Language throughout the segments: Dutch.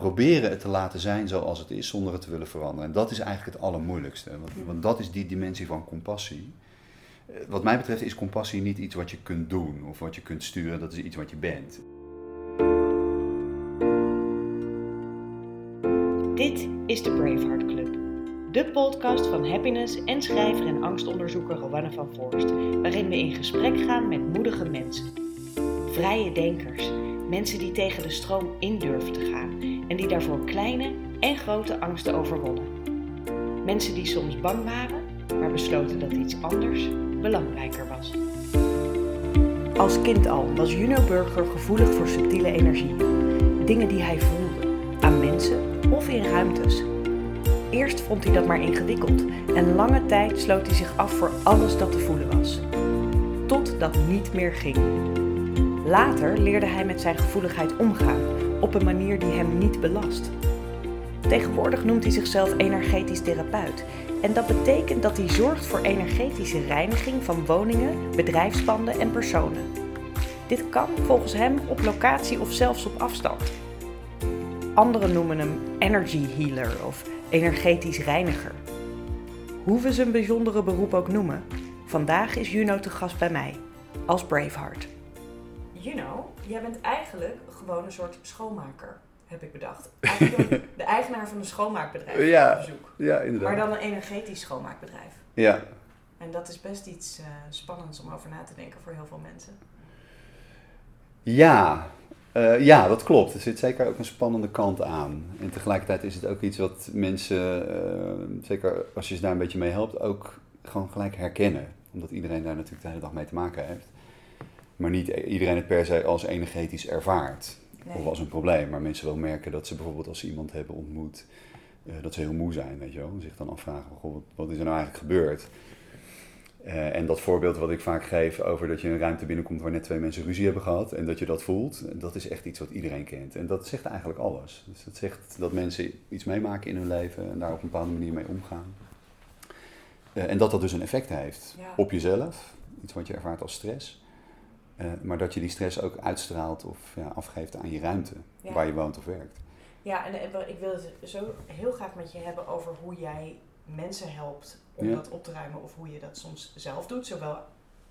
proberen het te laten zijn zoals het is, zonder het te willen veranderen. En dat is eigenlijk het allermoeilijkste, want, want dat is die dimensie van compassie. Eh, Wat mij betreft is compassie niet iets wat je kunt doen of wat je kunt sturen, dat is iets wat je bent. Dit is de Braveheart Club. De podcast van happiness en schrijver en angstonderzoeker Rowanne van Voorst, waarin we in gesprek gaan met moedige mensen. Vrije denkers, mensen die tegen de stroom in durven te gaan en die daarvoor kleine en grote angsten overwonnen. Mensen die soms bang waren, maar besloten dat iets anders belangrijker was. Als kind al was Juno Burger gevoelig voor subtiele energie. Dingen die hij voelde, aan mensen of in ruimtes. Eerst vond hij dat maar ingewikkeld en lange tijd sloot hij zich af voor alles dat te voelen was. Tot dat niet meer ging. Later leerde hij met zijn gevoeligheid omgaan op een manier die hem niet belast. Tegenwoordig noemt hij zichzelf energetisch therapeut en dat betekent dat hij zorgt voor energetische reiniging van woningen, bedrijfspanden en personen. Dit kan volgens hem op locatie of zelfs op afstand. Anderen noemen hem energy healer of energetisch reiniger. Hoe we zijn bijzondere beroep ook noemen, vandaag is Juno te gast bij mij, als Braveheart. Juno, jij bent eigenlijk gewoon een soort schoonmaker, heb ik bedacht. Eigenlijk de eigenaar van een schoonmaakbedrijf Ja. op bezoek. Ja, inderdaad. Maar dan een energetisch schoonmaakbedrijf. Ja, En dat is best iets eh, spannends om over na te denken voor heel veel mensen. Ja, eh, ja, dat klopt. Er zit zeker ook een spannende kant aan. En tegelijkertijd is het ook iets wat mensen, eh, zeker als je ze daar een beetje mee helpt, ook gewoon gelijk herkennen. Omdat iedereen daar natuurlijk de hele dag mee te maken heeft. Maar niet iedereen het per se als energetisch ervaart. Nee. Of als een probleem. Maar mensen wel merken dat ze bijvoorbeeld als ze iemand hebben ontmoet, eh, dat ze heel moe zijn, weet je wel. En zich dan afvragen, goh, wat, wat is er nou eigenlijk gebeurd? Eh, en dat voorbeeld wat ik vaak geef over dat je een ruimte binnenkomt waar net twee mensen ruzie hebben gehad en dat je dat voelt, dat is echt iets wat iedereen kent. En dat zegt eigenlijk alles. Dus dat zegt dat mensen iets meemaken in hun leven en daar op een bepaalde manier mee omgaan. Eh, en dat dat dus een effect heeft Ja. op jezelf, iets wat je ervaart als stress. Eh, maar dat je die stress ook uitstraalt of ja, afgeeft aan je ruimte Ja. waar je woont of werkt. Ja, en eh, ik wil het zo heel graag met je hebben over hoe jij mensen helpt om Ja. dat op te ruimen. Of hoe je dat soms zelf doet, zowel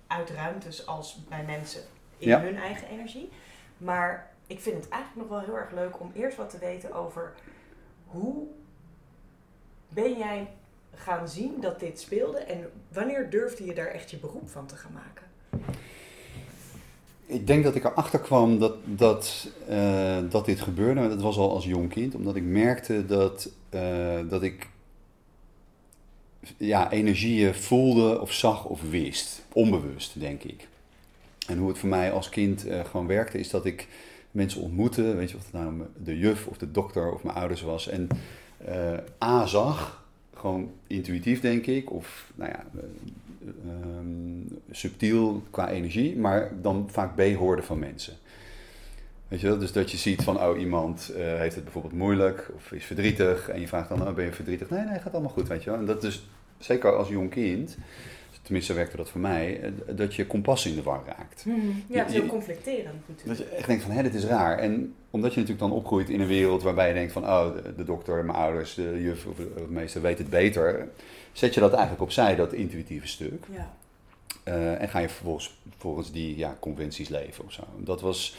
uit ruimtes als bij mensen in hun eigen energie. Maar ik vind het eigenlijk nog wel heel erg leuk om eerst wat te weten over hoe ben jij gaan zien dat dit speelde en wanneer durfde je daar echt je beroep van te gaan maken? Ik denk dat ik erachter kwam dat, dat, eh, dat dit gebeurde. Dat was al als jong kind, omdat ik merkte dat, eh, dat ik ja, energieën voelde of zag of wist. Onbewust, denk ik. En hoe het voor mij als kind eh, gewoon werkte, is dat ik mensen ontmoette. Weet je, of het nou de juf of de dokter of mijn ouders was. En A zag, gewoon intuïtief denk ik, of nou ja, eh, ehm, subtiel qua energie, maar dan vaak B hoorde van mensen. Weet je wel? Dus dat je ziet van, oh, iemand eh, heeft het bijvoorbeeld moeilijk of is verdrietig. En je vraagt dan, oh, ben je verdrietig? Nee, nee, gaat allemaal goed, weet je wel. En dat is, zeker als jong kind, tenminste werkte dat voor mij, eh, dat je compassie in de war raakt. Ja, het is heel conflicterend natuurlijk. Dat je echt denkt van, hé, dit is raar. En omdat je natuurlijk dan opgroeit in een wereld waarbij je denkt van, oh, de, de dokter, mijn ouders, de juf of de meester weet het beter. Zet je dat eigenlijk opzij, dat intuïtieve stuk. Ja. Eh, en ga je vervolgens volgens die ja, conventies leven of zo. Dat was,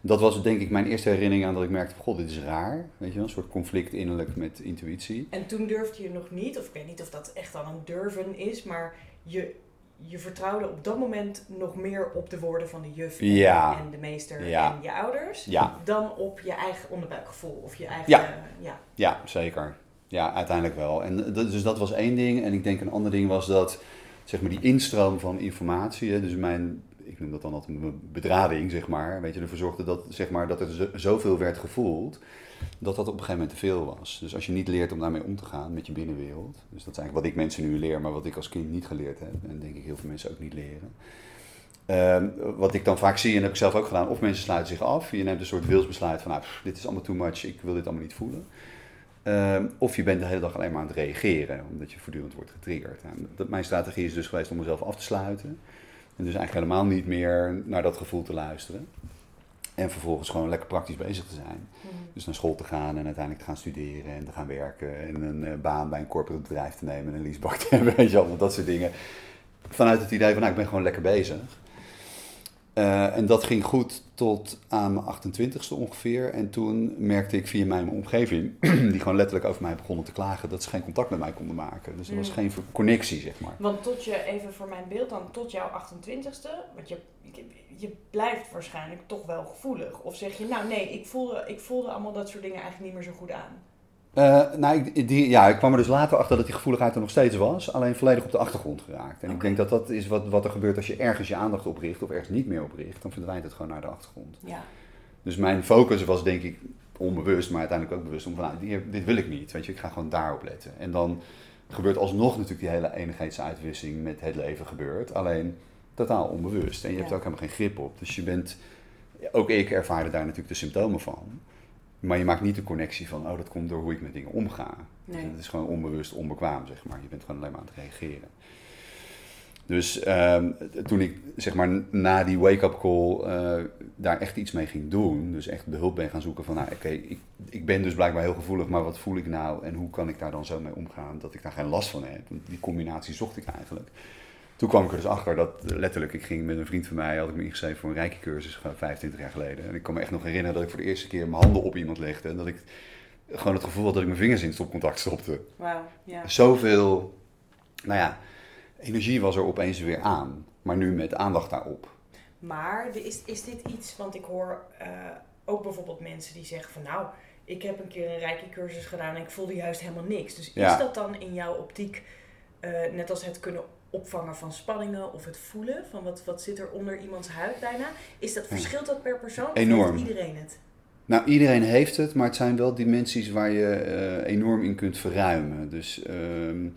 dat was denk ik mijn eerste herinnering aan dat ik merkte, god, dit is raar. Weet je wel, een soort conflict innerlijk met intuïtie. En toen durfde je nog niet, of ik weet niet of dat echt al een durven is, maar je, je vertrouwde op dat moment nog meer op de woorden van de juf en, Ja. en de meester Ja. en je ouders, Ja, dan op je eigen onderbuikgevoel of je eigen... Ja. ja. ja, zeker. Ja, uiteindelijk wel. En dus dat was één ding. En ik denk een ander ding was dat, zeg maar, die instroom van informatie, hè, dus mijn, ik noem dat dan altijd mijn bedrading, zeg maar, weet je, ervoor zorgde dat, zeg maar, dat er zo- zoveel werd gevoeld, dat dat op een gegeven moment te veel was. Dus als je niet leert om daarmee om te gaan met je binnenwereld, dus dat is eigenlijk wat ik mensen nu leer, maar wat ik als kind niet geleerd heb, en denk ik heel veel mensen ook niet leren. Ehm, wat ik dan vaak zie, en heb ik zelf ook gedaan, of mensen sluiten zich af, je neemt een soort wilsbesluit van, nou, dit is allemaal too much, ik wil dit allemaal niet voelen. Ehm, of je bent de hele dag alleen maar aan het reageren, omdat je voortdurend wordt getriggerd. Nou, dat, mijn strategie is dus geweest om mezelf af te sluiten. En dus eigenlijk helemaal niet meer naar dat gevoel te luisteren. En vervolgens gewoon lekker praktisch bezig te zijn. Mhm. Dus naar school te gaan en uiteindelijk te gaan studeren en te gaan werken. En een eh, baan bij een corporate bedrijf te nemen en een leasebak te hebben. Weet je wel, dat soort dingen. Vanuit het idee van, nou, ik ben gewoon lekker bezig. Eh, en dat ging goed tot aan mijn 28ste ongeveer. En toen merkte ik via mijn omgeving, die gewoon letterlijk over mij begonnen te klagen, dat ze geen contact met mij konden maken. Dus er was Mm. geen connectie, zeg maar. Want tot je, even voor mijn beeld dan, tot jouw 28ste, want je, je, je blijft waarschijnlijk toch wel gevoelig. Of zeg je, nou nee, ik voelde, ik voelde allemaal dat soort dingen eigenlijk niet meer zo goed aan. Eh, nou, ik, die, ja, ik kwam er dus later achter dat die gevoeligheid er nog steeds was, alleen volledig op de achtergrond geraakt. En ik denk dat dat is wat, wat er gebeurt als je ergens je aandacht op richt of ergens niet meer op richt, dan verdwijnt het gewoon naar de achtergrond. Ja. Dus mijn focus was denk ik onbewust, maar uiteindelijk ook bewust om van, nou, dit wil ik niet, weet je, ik ga gewoon daarop letten. En dan gebeurt alsnog natuurlijk die hele energetische uitwisseling met het leven gebeurt, alleen totaal onbewust. En je hebt er ook helemaal geen grip op. Dus je bent, ook ik ervaarde daar natuurlijk de symptomen van. Maar je maakt niet de connectie van, oh, dat komt door hoe ik met dingen omga. Nee. Het is gewoon onbewust, onbekwaam, zeg maar. Je bent gewoon alleen maar aan het reageren. Dus ehm, toen ik, zeg maar, na die wake-up call eh, daar echt iets mee ging doen, dus echt behulp ben gaan zoeken van, nou, oké, ik, ik ben dus blijkbaar heel gevoelig, maar wat voel ik nou en hoe kan ik daar dan zo mee omgaan dat ik daar geen last van heb? Want die combinatie zocht ik eigenlijk. Toen kwam ik er dus achter dat letterlijk, ik ging met een vriend van mij, had ik me ingeschreven voor een rijke cursus, gewoon 25 jaar geleden. En ik kan me echt nog herinneren dat ik voor de eerste keer mijn handen op iemand legde en dat ik gewoon het gevoel had dat ik mijn vingers in stopcontact stopte. Wauw, ja. Zoveel, nou ja, energie was er opeens weer aan, maar nu met aandacht daarop. Maar is, is dit iets, want ik hoor eh, ook bijvoorbeeld mensen die zeggen van nou, ik heb een keer een reiki cursus gedaan en ik voelde juist helemaal niks. Dus Ja. is dat dan in jouw optiek, eh, net als het kunnen opvangen van spanningen of het voelen van wat, wat zit er onder iemands huid bijna, is dat, verschilt dat per persoon? Of Enorm. heeft iedereen het? Nou, iedereen heeft het, maar het zijn wel dimensies waar je eh, enorm in kunt verruimen. Dus ehm,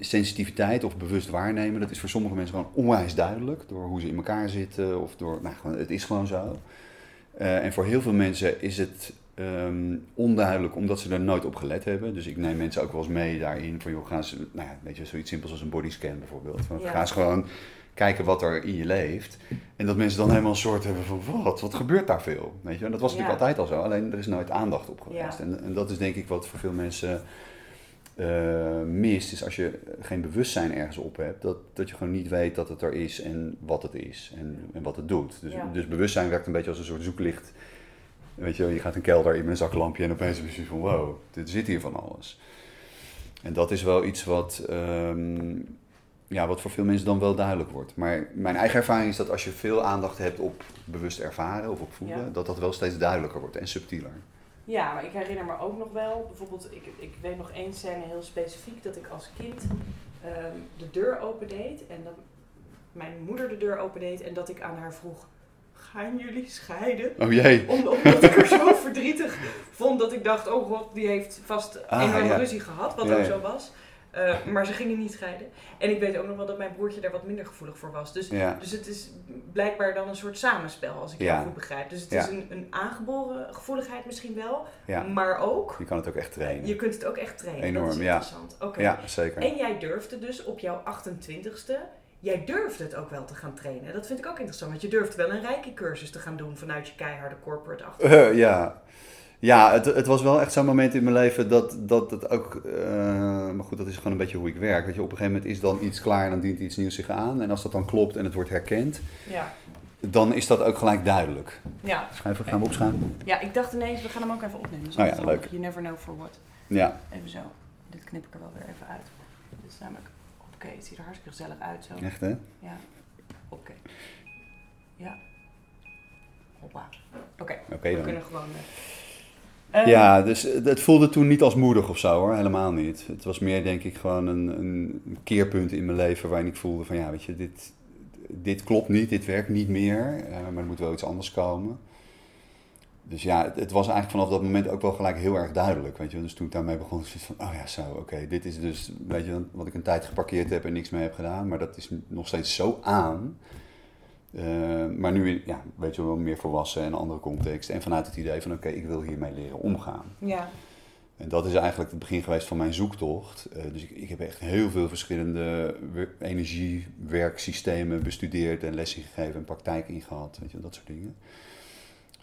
sensitiviteit of bewust waarnemen, dat is voor sommige mensen gewoon onwijs duidelijk. Door hoe ze in elkaar zitten of door, nou, gewoon, het is gewoon zo. Eh, en voor heel veel mensen is het ehm, onduidelijk omdat ze er nooit op gelet hebben. Dus ik neem mensen ook wel eens mee daarin. Van joh, gaan ze, nou ja, weet je, zoiets simpels als een bodyscan bijvoorbeeld. Van, Ja. Ga eens gewoon kijken wat er in je leeft. En dat mensen dan helemaal een soort hebben van wat, wat gebeurt daar veel? Weet je? En dat was natuurlijk Ja. altijd al zo, alleen er is nooit aandacht op geweest. Ja. En, en dat is denk ik wat voor veel mensen eh, mist, is als je geen bewustzijn ergens op hebt, dat, dat je gewoon niet weet dat het er is en wat het is en, en wat het doet. Dus, Ja. dus bewustzijn werkt een beetje als een soort zoeklicht. Weet je, je gaat een kelder in met een zaklampje en opeens heb je van wow, dit zit hier van alles. En dat is wel iets wat, ehm, ja, wat voor veel mensen dan wel duidelijk wordt. Maar mijn eigen ervaring is dat als je veel aandacht hebt op bewust ervaren of op voelen, Ja. dat dat wel steeds duidelijker wordt en subtieler. Ja, maar ik herinner me ook nog wel, bijvoorbeeld, ik, ik weet nog één scène heel specifiek, dat ik als kind ehm, de deur opendeed en dat mijn moeder de deur opendeed en dat ik aan haar vroeg, gaan jullie scheiden? Oh jee. Om- Omdat ik er zo verdrietig vond dat ik dacht, oh god, die heeft vast Ah, ja. ruzie gehad, wat Ja, ook ja. zo was. Eh, maar ze gingen niet scheiden. En ik weet ook nog wel dat mijn broertje daar wat minder gevoelig voor was. Dus, Ja. dus het is blijkbaar dan een soort samenspel, als ik Ja. het goed begrijp. Dus het Ja. is een, een aangeboren gevoeligheid misschien wel, Ja. maar ook, Je kan het ook echt trainen. je kunt het ook echt trainen. Enorm, dat is ja. interessant. Oké. Ja, zeker. En jij durfde dus op jouw 28ste, jij durfde het ook wel te gaan trainen. Dat vind ik ook interessant, want je durft wel een reiki cursus te gaan doen vanuit je keiharde corporate achtergrond. Eh, ja, ja het, het was wel echt zo'n moment in mijn leven dat, dat het ook... eh, maar goed, dat is gewoon een beetje hoe ik werk. Weet je, op een gegeven moment is dan iets klaar en dan dient iets nieuws zich aan. En als dat dan klopt en het wordt herkend, Ja. dan is dat ook gelijk duidelijk. Ja. Schrijven, gaan we opschrijven? ja, ik dacht ineens, we gaan hem ook even opnemen. Dat is Oh ja, leuk. You never know for what. Ja, Even zo. Dit knip ik er wel weer even uit. Dit is namelijk... Oké, het ziet er hartstikke gezellig uit zo. echt hè? Ja. Oké. Ja. Hoppa. Oké, we kunnen gewoon... eh, Ja, dus het het voelde toen niet als moedig of zo hoor, helemaal niet. Het was meer denk ik gewoon een, een keerpunt in mijn leven waarin ik voelde van ja, weet je, dit, dit klopt niet, dit werkt niet meer, eh, maar er moet wel iets anders komen. Dus ja, het, het was eigenlijk vanaf dat moment ook wel gelijk heel erg duidelijk, weet je. Dus toen ik daarmee begon, was van, oh ja, zo, oké, dit is dus, weet je, wat ik een tijd geparkeerd heb en niks mee heb gedaan, maar dat is nog steeds zo aan. Eh, maar nu, ja, weet je wel, meer volwassen en een andere context. En vanuit het idee van, oké, ik wil hiermee leren omgaan. Ja. En dat is eigenlijk het begin geweest van mijn zoektocht. Eh, dus ik, ik heb echt heel veel verschillende wer- energiewerksystemen bestudeerd en lessen gegeven en praktijk ingehad, weet je, dat soort dingen.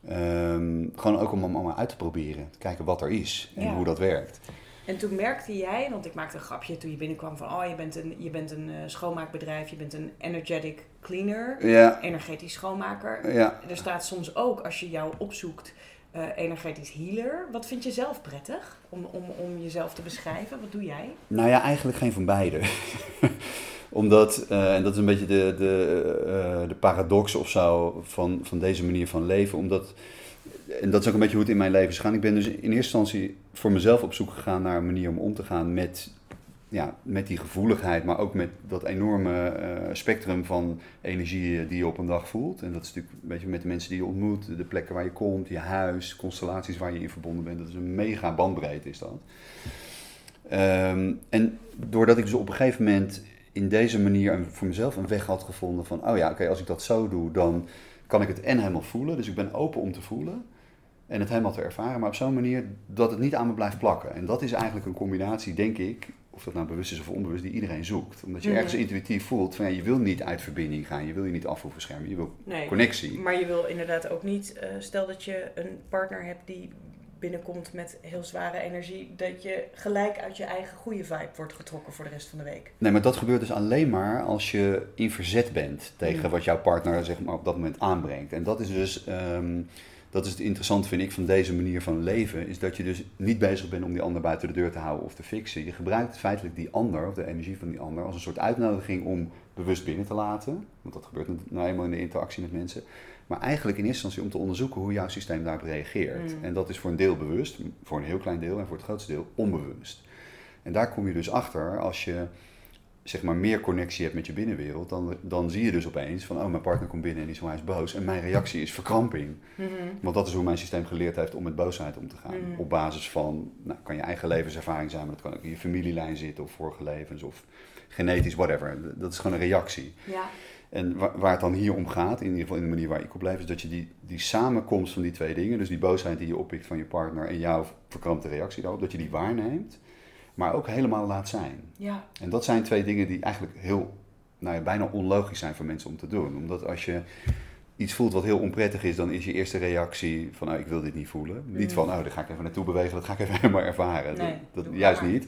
Ehm, gewoon ook om hem allemaal uit te proberen. Te kijken wat er is en Ja. hoe dat werkt. En toen merkte jij, want ik maakte een grapje toen je binnenkwam van, oh je bent een, je bent een eh, schoonmaakbedrijf, je bent een energetic cleaner, Ja, energetisch schoonmaker. ja. Er staat soms ook, als je jou opzoekt, eh, energetisch healer. Wat vind je zelf prettig om, om, om jezelf te beschrijven? Wat doe jij? Nou ja, eigenlijk geen van beide. Omdat, eh, en dat is een beetje de, de, eh, de paradox of zo van, van deze manier van leven. Omdat, en dat is ook een beetje hoe het in mijn leven is gegaan. Ik ben dus in eerste instantie voor mezelf op zoek gegaan naar een manier om om te gaan met, ja, met die gevoeligheid. Maar ook met dat enorme eh, spectrum van energie die je op een dag voelt. En dat is natuurlijk een beetje met de mensen die je ontmoet, de plekken waar je komt, je huis, constellaties waar je in verbonden bent. Dat is een mega bandbreedte is dat. Ehm, en doordat ik dus op een gegeven moment in deze manier een- voor mezelf een weg had gevonden van, oh ja, oké, als ik dat zo doe, dan kan ik het en helemaal voelen. Dus ik ben open om te voelen en het helemaal te ervaren, maar op zo'n manier dat het niet aan me blijft plakken. En dat is eigenlijk een combinatie, denk ik, of dat nou bewust is of onbewust, die iedereen zoekt. Omdat je Mhm. ergens intuïtief voelt van, ja, je wil niet uit verbinding gaan, je wil je niet af hoeven schermen, je wil Nee. connectie. Maar je wil inderdaad ook niet, eh, stel dat je een partner hebt die binnenkomt met heel zware energie, dat je gelijk uit je eigen goede vibe wordt getrokken voor de rest van de week. Nee, maar dat gebeurt dus alleen maar als je in verzet bent tegen Mm. wat jouw partner zeg maar, op dat moment aanbrengt. En dat is dus, ehm, dat is het interessante vind ik van deze manier van leven, is dat je dus niet bezig bent om die ander buiten de deur te houden of te fixen. Je gebruikt feitelijk die ander, of de energie van die ander, als een soort uitnodiging om bewust binnen te laten. Want dat gebeurt nou eenmaal in de interactie met mensen. Maar eigenlijk in eerste instantie om te onderzoeken hoe jouw systeem daarop reageert. Mm. En dat is voor een deel bewust, voor een heel klein deel en voor het grootste deel onbewust. En daar kom je dus achter als je zeg maar meer connectie hebt met je binnenwereld, dan, dan zie je dus opeens van, oh, mijn partner komt binnen en die is onwijs boos. En mijn reactie is verkramping. Want dat is hoe mijn systeem geleerd heeft om met boosheid om te gaan. Mhm. Op basis van, nou, kan je eigen levenservaring zijn, maar dat kan ook in je familielijn zitten of vorige levens of genetisch, whatever. Dat is gewoon een reactie. Ja. En waar, waar het dan hier om gaat, in ieder geval in de manier waar ik op leef, is dat je die, die samenkomst van die twee dingen, dus die boosheid die je oppikt van je partner en jouw verkrampte reactie daarop, dat je die waarneemt, maar ook helemaal laat zijn. Ja. En dat zijn twee dingen die eigenlijk heel, nou ja, bijna onlogisch zijn voor mensen om te doen. Omdat als je iets voelt wat heel onprettig is, dan is je eerste reactie van, nou, ik wil dit niet voelen. Niet Mm. van, oh, daar ga ik even naartoe bewegen, dat ga ik even helemaal ervaren. Nee, dat, juist maar. niet.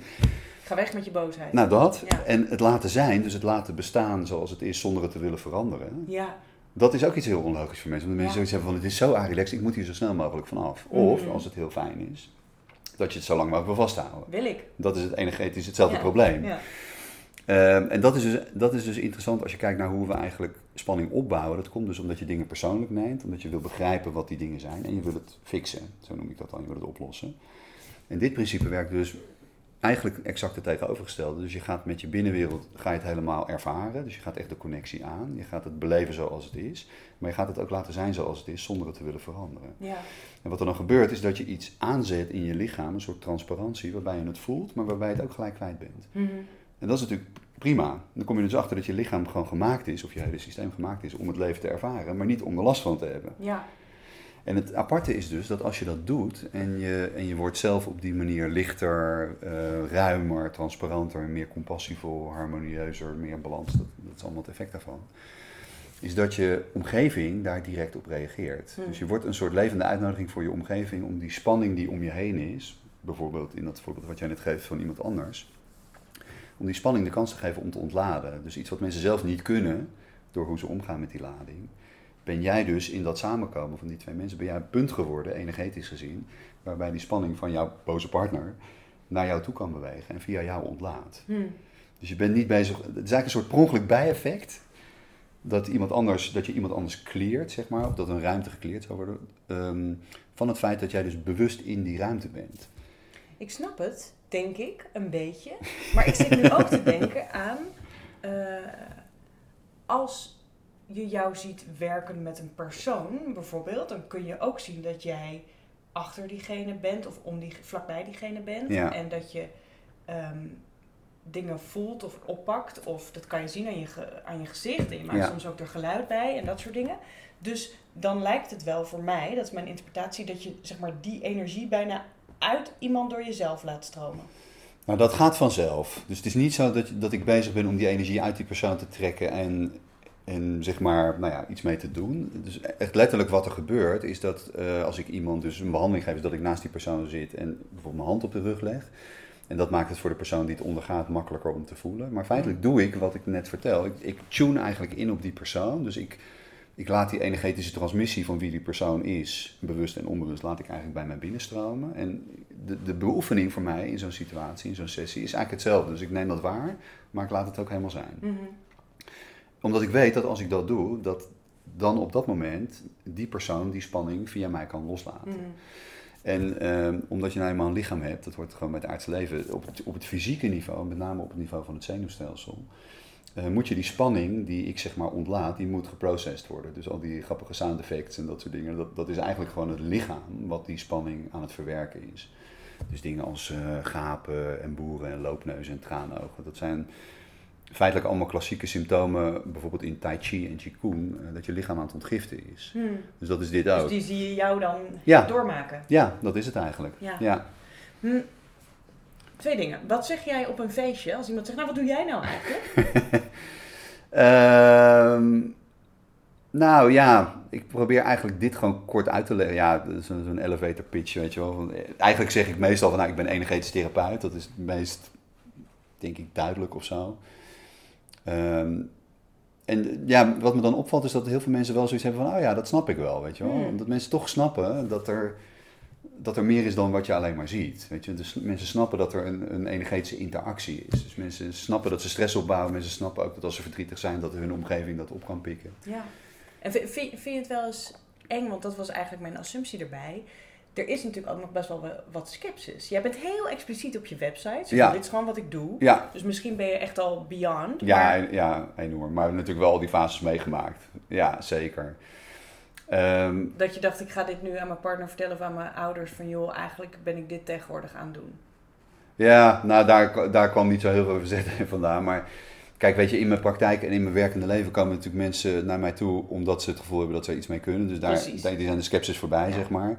Ga weg met je boosheid. Nou, dat. Ja. En het laten zijn, dus het laten bestaan zoals het is, zonder het te willen veranderen. Ja. Dat is ook iets heel onlogisch voor mensen. Omdat mensen Ja. zoiets hebben van, het is zo relaxed, ik moet hier zo snel mogelijk vanaf. Of, Mhm. als het heel fijn is, dat je het zo lang mogelijk wil vasthouden. Wil ik. Dat is het energetisch hetzelfde Ja. probleem. Ja. Ehm, en dat is, dus, dat is dus interessant als je kijkt naar hoe we eigenlijk spanning opbouwen. Dat komt dus omdat je dingen persoonlijk neemt, omdat je wil begrijpen wat die dingen zijn en je wil het fixen. Zo noem ik dat dan, je wil het oplossen. En dit principe werkt dus eigenlijk exact het tegenovergestelde. Dus je gaat met je binnenwereld ga je het helemaal ervaren. Dus je gaat echt de connectie aan. Je gaat het beleven zoals het is. Maar je gaat het ook laten zijn zoals het is, zonder het te willen veranderen. Ja. En wat er dan gebeurt, is dat je iets aanzet in je lichaam, een soort transparantie, waarbij je het voelt, maar waarbij je het ook gelijk kwijt bent. Mhm. En dat is natuurlijk prima. Dan kom je dus achter dat je lichaam gewoon gemaakt is, of je hele systeem gemaakt is, om het leven te ervaren, maar niet om er last van te hebben. Ja. En het aparte is dus dat als je dat doet en je, en je wordt zelf op die manier lichter, eh, ruimer, transparanter, meer compassievol, harmonieuzer, meer balans, dat, dat is allemaal het effect daarvan. Is dat je omgeving daar direct op reageert. Hmm. Dus je wordt een soort levende uitnodiging voor je omgeving om die spanning die om je heen is, bijvoorbeeld in dat voorbeeld wat jij net geeft van iemand anders, om die spanning de kans te geven om te ontladen. Dus iets wat mensen zelf niet kunnen door hoe ze omgaan met die lading ben jij dus in dat samenkomen van die twee mensen, ben jij een punt geworden, energetisch gezien, waarbij die spanning van jouw boze partner naar jou toe kan bewegen en via jou ontlaat. Hm. Dus je bent niet bezig, het is eigenlijk een soort per ongeluk bijeffect, dat, iemand anders, dat je iemand anders cleart, zeg maar, of dat een ruimte gecleared zou worden, ehm, van het feit dat jij dus bewust in die ruimte bent. Ik snap het, denk ik, een beetje. Maar ik zit nu ook te denken aan eh, als je jou ziet werken met een persoon, bijvoorbeeld, dan kun je ook zien dat jij achter diegene bent of om die, vlakbij diegene bent. Ja. En dat je ehm, dingen voelt of oppakt. Of dat kan je zien aan je, ge- aan je gezicht. En je maakt Ja. soms ook er geluid bij en dat soort dingen. Dus dan lijkt het wel voor mij, dat is mijn interpretatie, dat je zeg maar, die energie bijna uit iemand door jezelf laat stromen. Nou, dat gaat vanzelf. Dus het is niet zo dat, dat ik bezig ben om die energie uit die persoon te trekken en en zeg maar, nou ja, iets mee te doen. Dus echt letterlijk wat er gebeurt is dat eh, als ik iemand dus een behandeling geef, is dat ik naast die persoon zit en bijvoorbeeld mijn hand op de rug leg. En dat maakt het voor de persoon die het ondergaat makkelijker om te voelen. Maar feitelijk doe ik wat ik net vertel. Ik, ik tune eigenlijk in op die persoon. Dus ik, ik laat die energetische transmissie van wie die persoon is, bewust en onbewust, laat ik eigenlijk bij mij binnenstromen. En de, de beoefening voor mij in zo'n situatie, in zo'n sessie, is eigenlijk hetzelfde. Dus ik neem dat waar, maar ik laat het ook helemaal zijn. Mhm. Omdat ik weet dat als ik dat doe, dat dan op dat moment die persoon die spanning via mij kan loslaten. Mhm. En ehm, omdat je nou eenmaal een lichaam hebt, dat hoort gewoon bij het aardse leven, op het, op het fysieke niveau, met name op het niveau van het zenuwstelsel, eh, moet je die spanning die ik zeg maar ontlaat, die moet geprocessed worden. Dus al die grappige sound effects en dat soort dingen, dat, dat is eigenlijk gewoon het lichaam wat die spanning aan het verwerken is. Dus dingen als eh, gapen en boeren en loopneuzen en traanogen, dat zijn feitelijk allemaal klassieke symptomen, bijvoorbeeld in Tai Chi en Qigong, eh, dat je lichaam aan het ontgiften is. Mhm. Dus dat is dit Dus ook. die zie je jou dan Ja. doormaken. Ja, dat is het eigenlijk. Ja. ja. Hm. Twee dingen. Wat zeg jij op een feestje als iemand zegt, nou wat doe jij nou eigenlijk? Ehm, nou ja, ik probeer eigenlijk dit gewoon kort uit te leggen. Ja, zo'n elevator pitch, weet je wel. Eh, Eigenlijk zeg ik meestal van, nou, ik ben energetisch therapeut. Dat is het meest, denk ik, duidelijk of zo. Ehm, en ja, wat me dan opvalt is dat heel veel mensen wel zoiets hebben van, oh ja, dat snap ik wel, weet je wel. Hmm. Omdat mensen toch snappen dat er, dat er meer is dan wat je alleen maar ziet. Weet je? Dus mensen snappen dat er een, een energetische interactie is. Dus mensen snappen dat ze stress opbouwen. Mensen snappen ook dat als ze verdrietig zijn, dat hun omgeving dat op kan pikken. Ja. En vind vind je het wel eens eng, want dat was eigenlijk mijn assumptie erbij. Er is natuurlijk ook nog best wel wa- wat sceptisch. Jij bent heel expliciet op je website. Zo, Ja. Dit is gewoon wat ik doe. Ja, Dus misschien ben je echt al beyond. ja, maar- ja, enorm. Maar we hebben natuurlijk wel al die fases meegemaakt. Ja, zeker. Ehm, Dat je dacht, ik ga dit nu aan mijn partner vertellen of aan mijn ouders. Van joh, eigenlijk ben ik dit tegenwoordig aan het doen. Ja, nou daar, daar kwam niet zo heel veel verzet vandaan. Maar kijk, weet je, in mijn praktijk en in mijn werkende leven komen natuurlijk mensen naar mij toe omdat ze het gevoel hebben dat ze er iets mee kunnen. Dus daar, Precies. die zijn de sceptisch voorbij, Ja. zeg maar.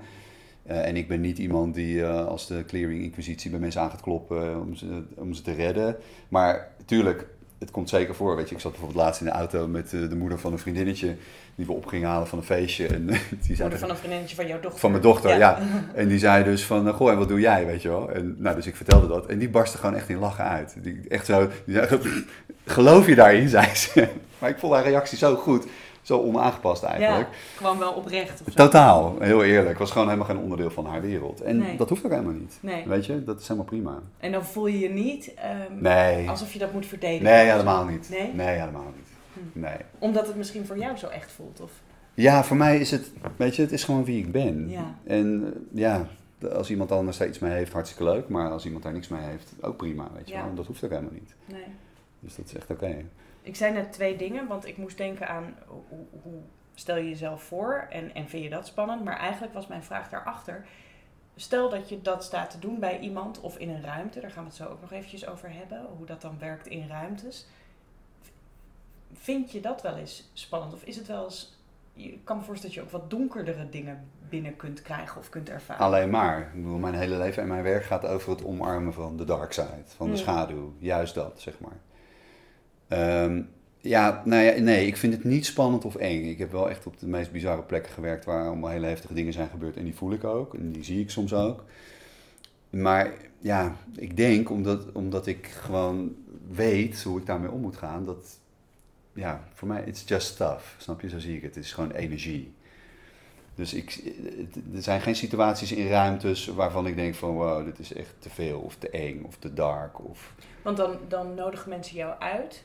Eh, en ik ben niet iemand die eh, als de clearing inquisitie bij mensen aan gaat kloppen eh, om ze, om ze te redden. Maar tuurlijk, het komt zeker voor. Weet je, ik zat bijvoorbeeld laatst in de auto met de moeder van een vriendinnetje die we op gingen halen van een feestje. En die zei Moeder van een vriendinnetje van jouw dochter. van mijn dochter, ja. En die zei dus van, goh, en wat doe jij, weet je wel? En nou, dus ik vertelde dat. En die barstte gewoon echt in lachen uit. Die, echt zo, die zei, geloof je daarin, zei ze. Maar ik vond haar reactie zo goed. Zo onaangepast eigenlijk. Ja, gewoon wel oprecht of zo. Totaal, heel eerlijk. Was gewoon helemaal geen onderdeel van haar wereld. En Nee. dat hoeft ook helemaal niet. Nee. Weet je, dat is helemaal prima. En dan voel je je niet ehm, Nee, alsof je dat moet verdedigen. nee helemaal niet. Nee? Nee, helemaal niet. Hm. Nee. Omdat het misschien voor jou zo echt voelt. Of... Ja, voor mij is het, weet je, het is gewoon wie ik ben. Ja. En eh, ja, als iemand anders daar iets mee heeft, hartstikke leuk. Maar als iemand daar niks mee heeft, ook prima, weet je Ja. wel. Dat hoeft ook helemaal niet. Nee. Dus dat is echt oké. Ik zei net twee dingen, want ik moest denken aan hoe, hoe stel je jezelf voor en, en vind je dat spannend? Maar eigenlijk was mijn vraag daarachter. Stel dat je dat staat te doen bij iemand of in een ruimte, daar gaan we het zo ook nog eventjes over hebben, hoe dat dan werkt in ruimtes. Vind je dat wel eens spannend? Of is het wel eens, je kan me voorstellen dat je ook wat donkerdere dingen binnen kunt krijgen of kunt ervaren? Alleen maar. Ik bedoel, mijn hele leven en mijn werk gaat over het omarmen van de dark side. Van de Mm. schaduw. Juist dat, zeg maar. Ehm, ja, nou ja, nee, ik vind het niet spannend of eng. Ik heb wel echt op de meest bizarre plekken gewerkt waar allemaal hele heftige dingen zijn gebeurd. En die voel ik ook. En die zie ik soms ook. Maar ja, ik denk omdat, omdat ik gewoon weet hoe ik daarmee om moet gaan, dat ja, voor mij, it's just stuff. Snap je? Zo zie ik het. Het is gewoon energie. Dus ik, er zijn geen situaties in ruimtes waarvan ik denk van wow, dit is echt te veel of te eng of te dark. Of... Want dan, dan nodigen mensen jou uit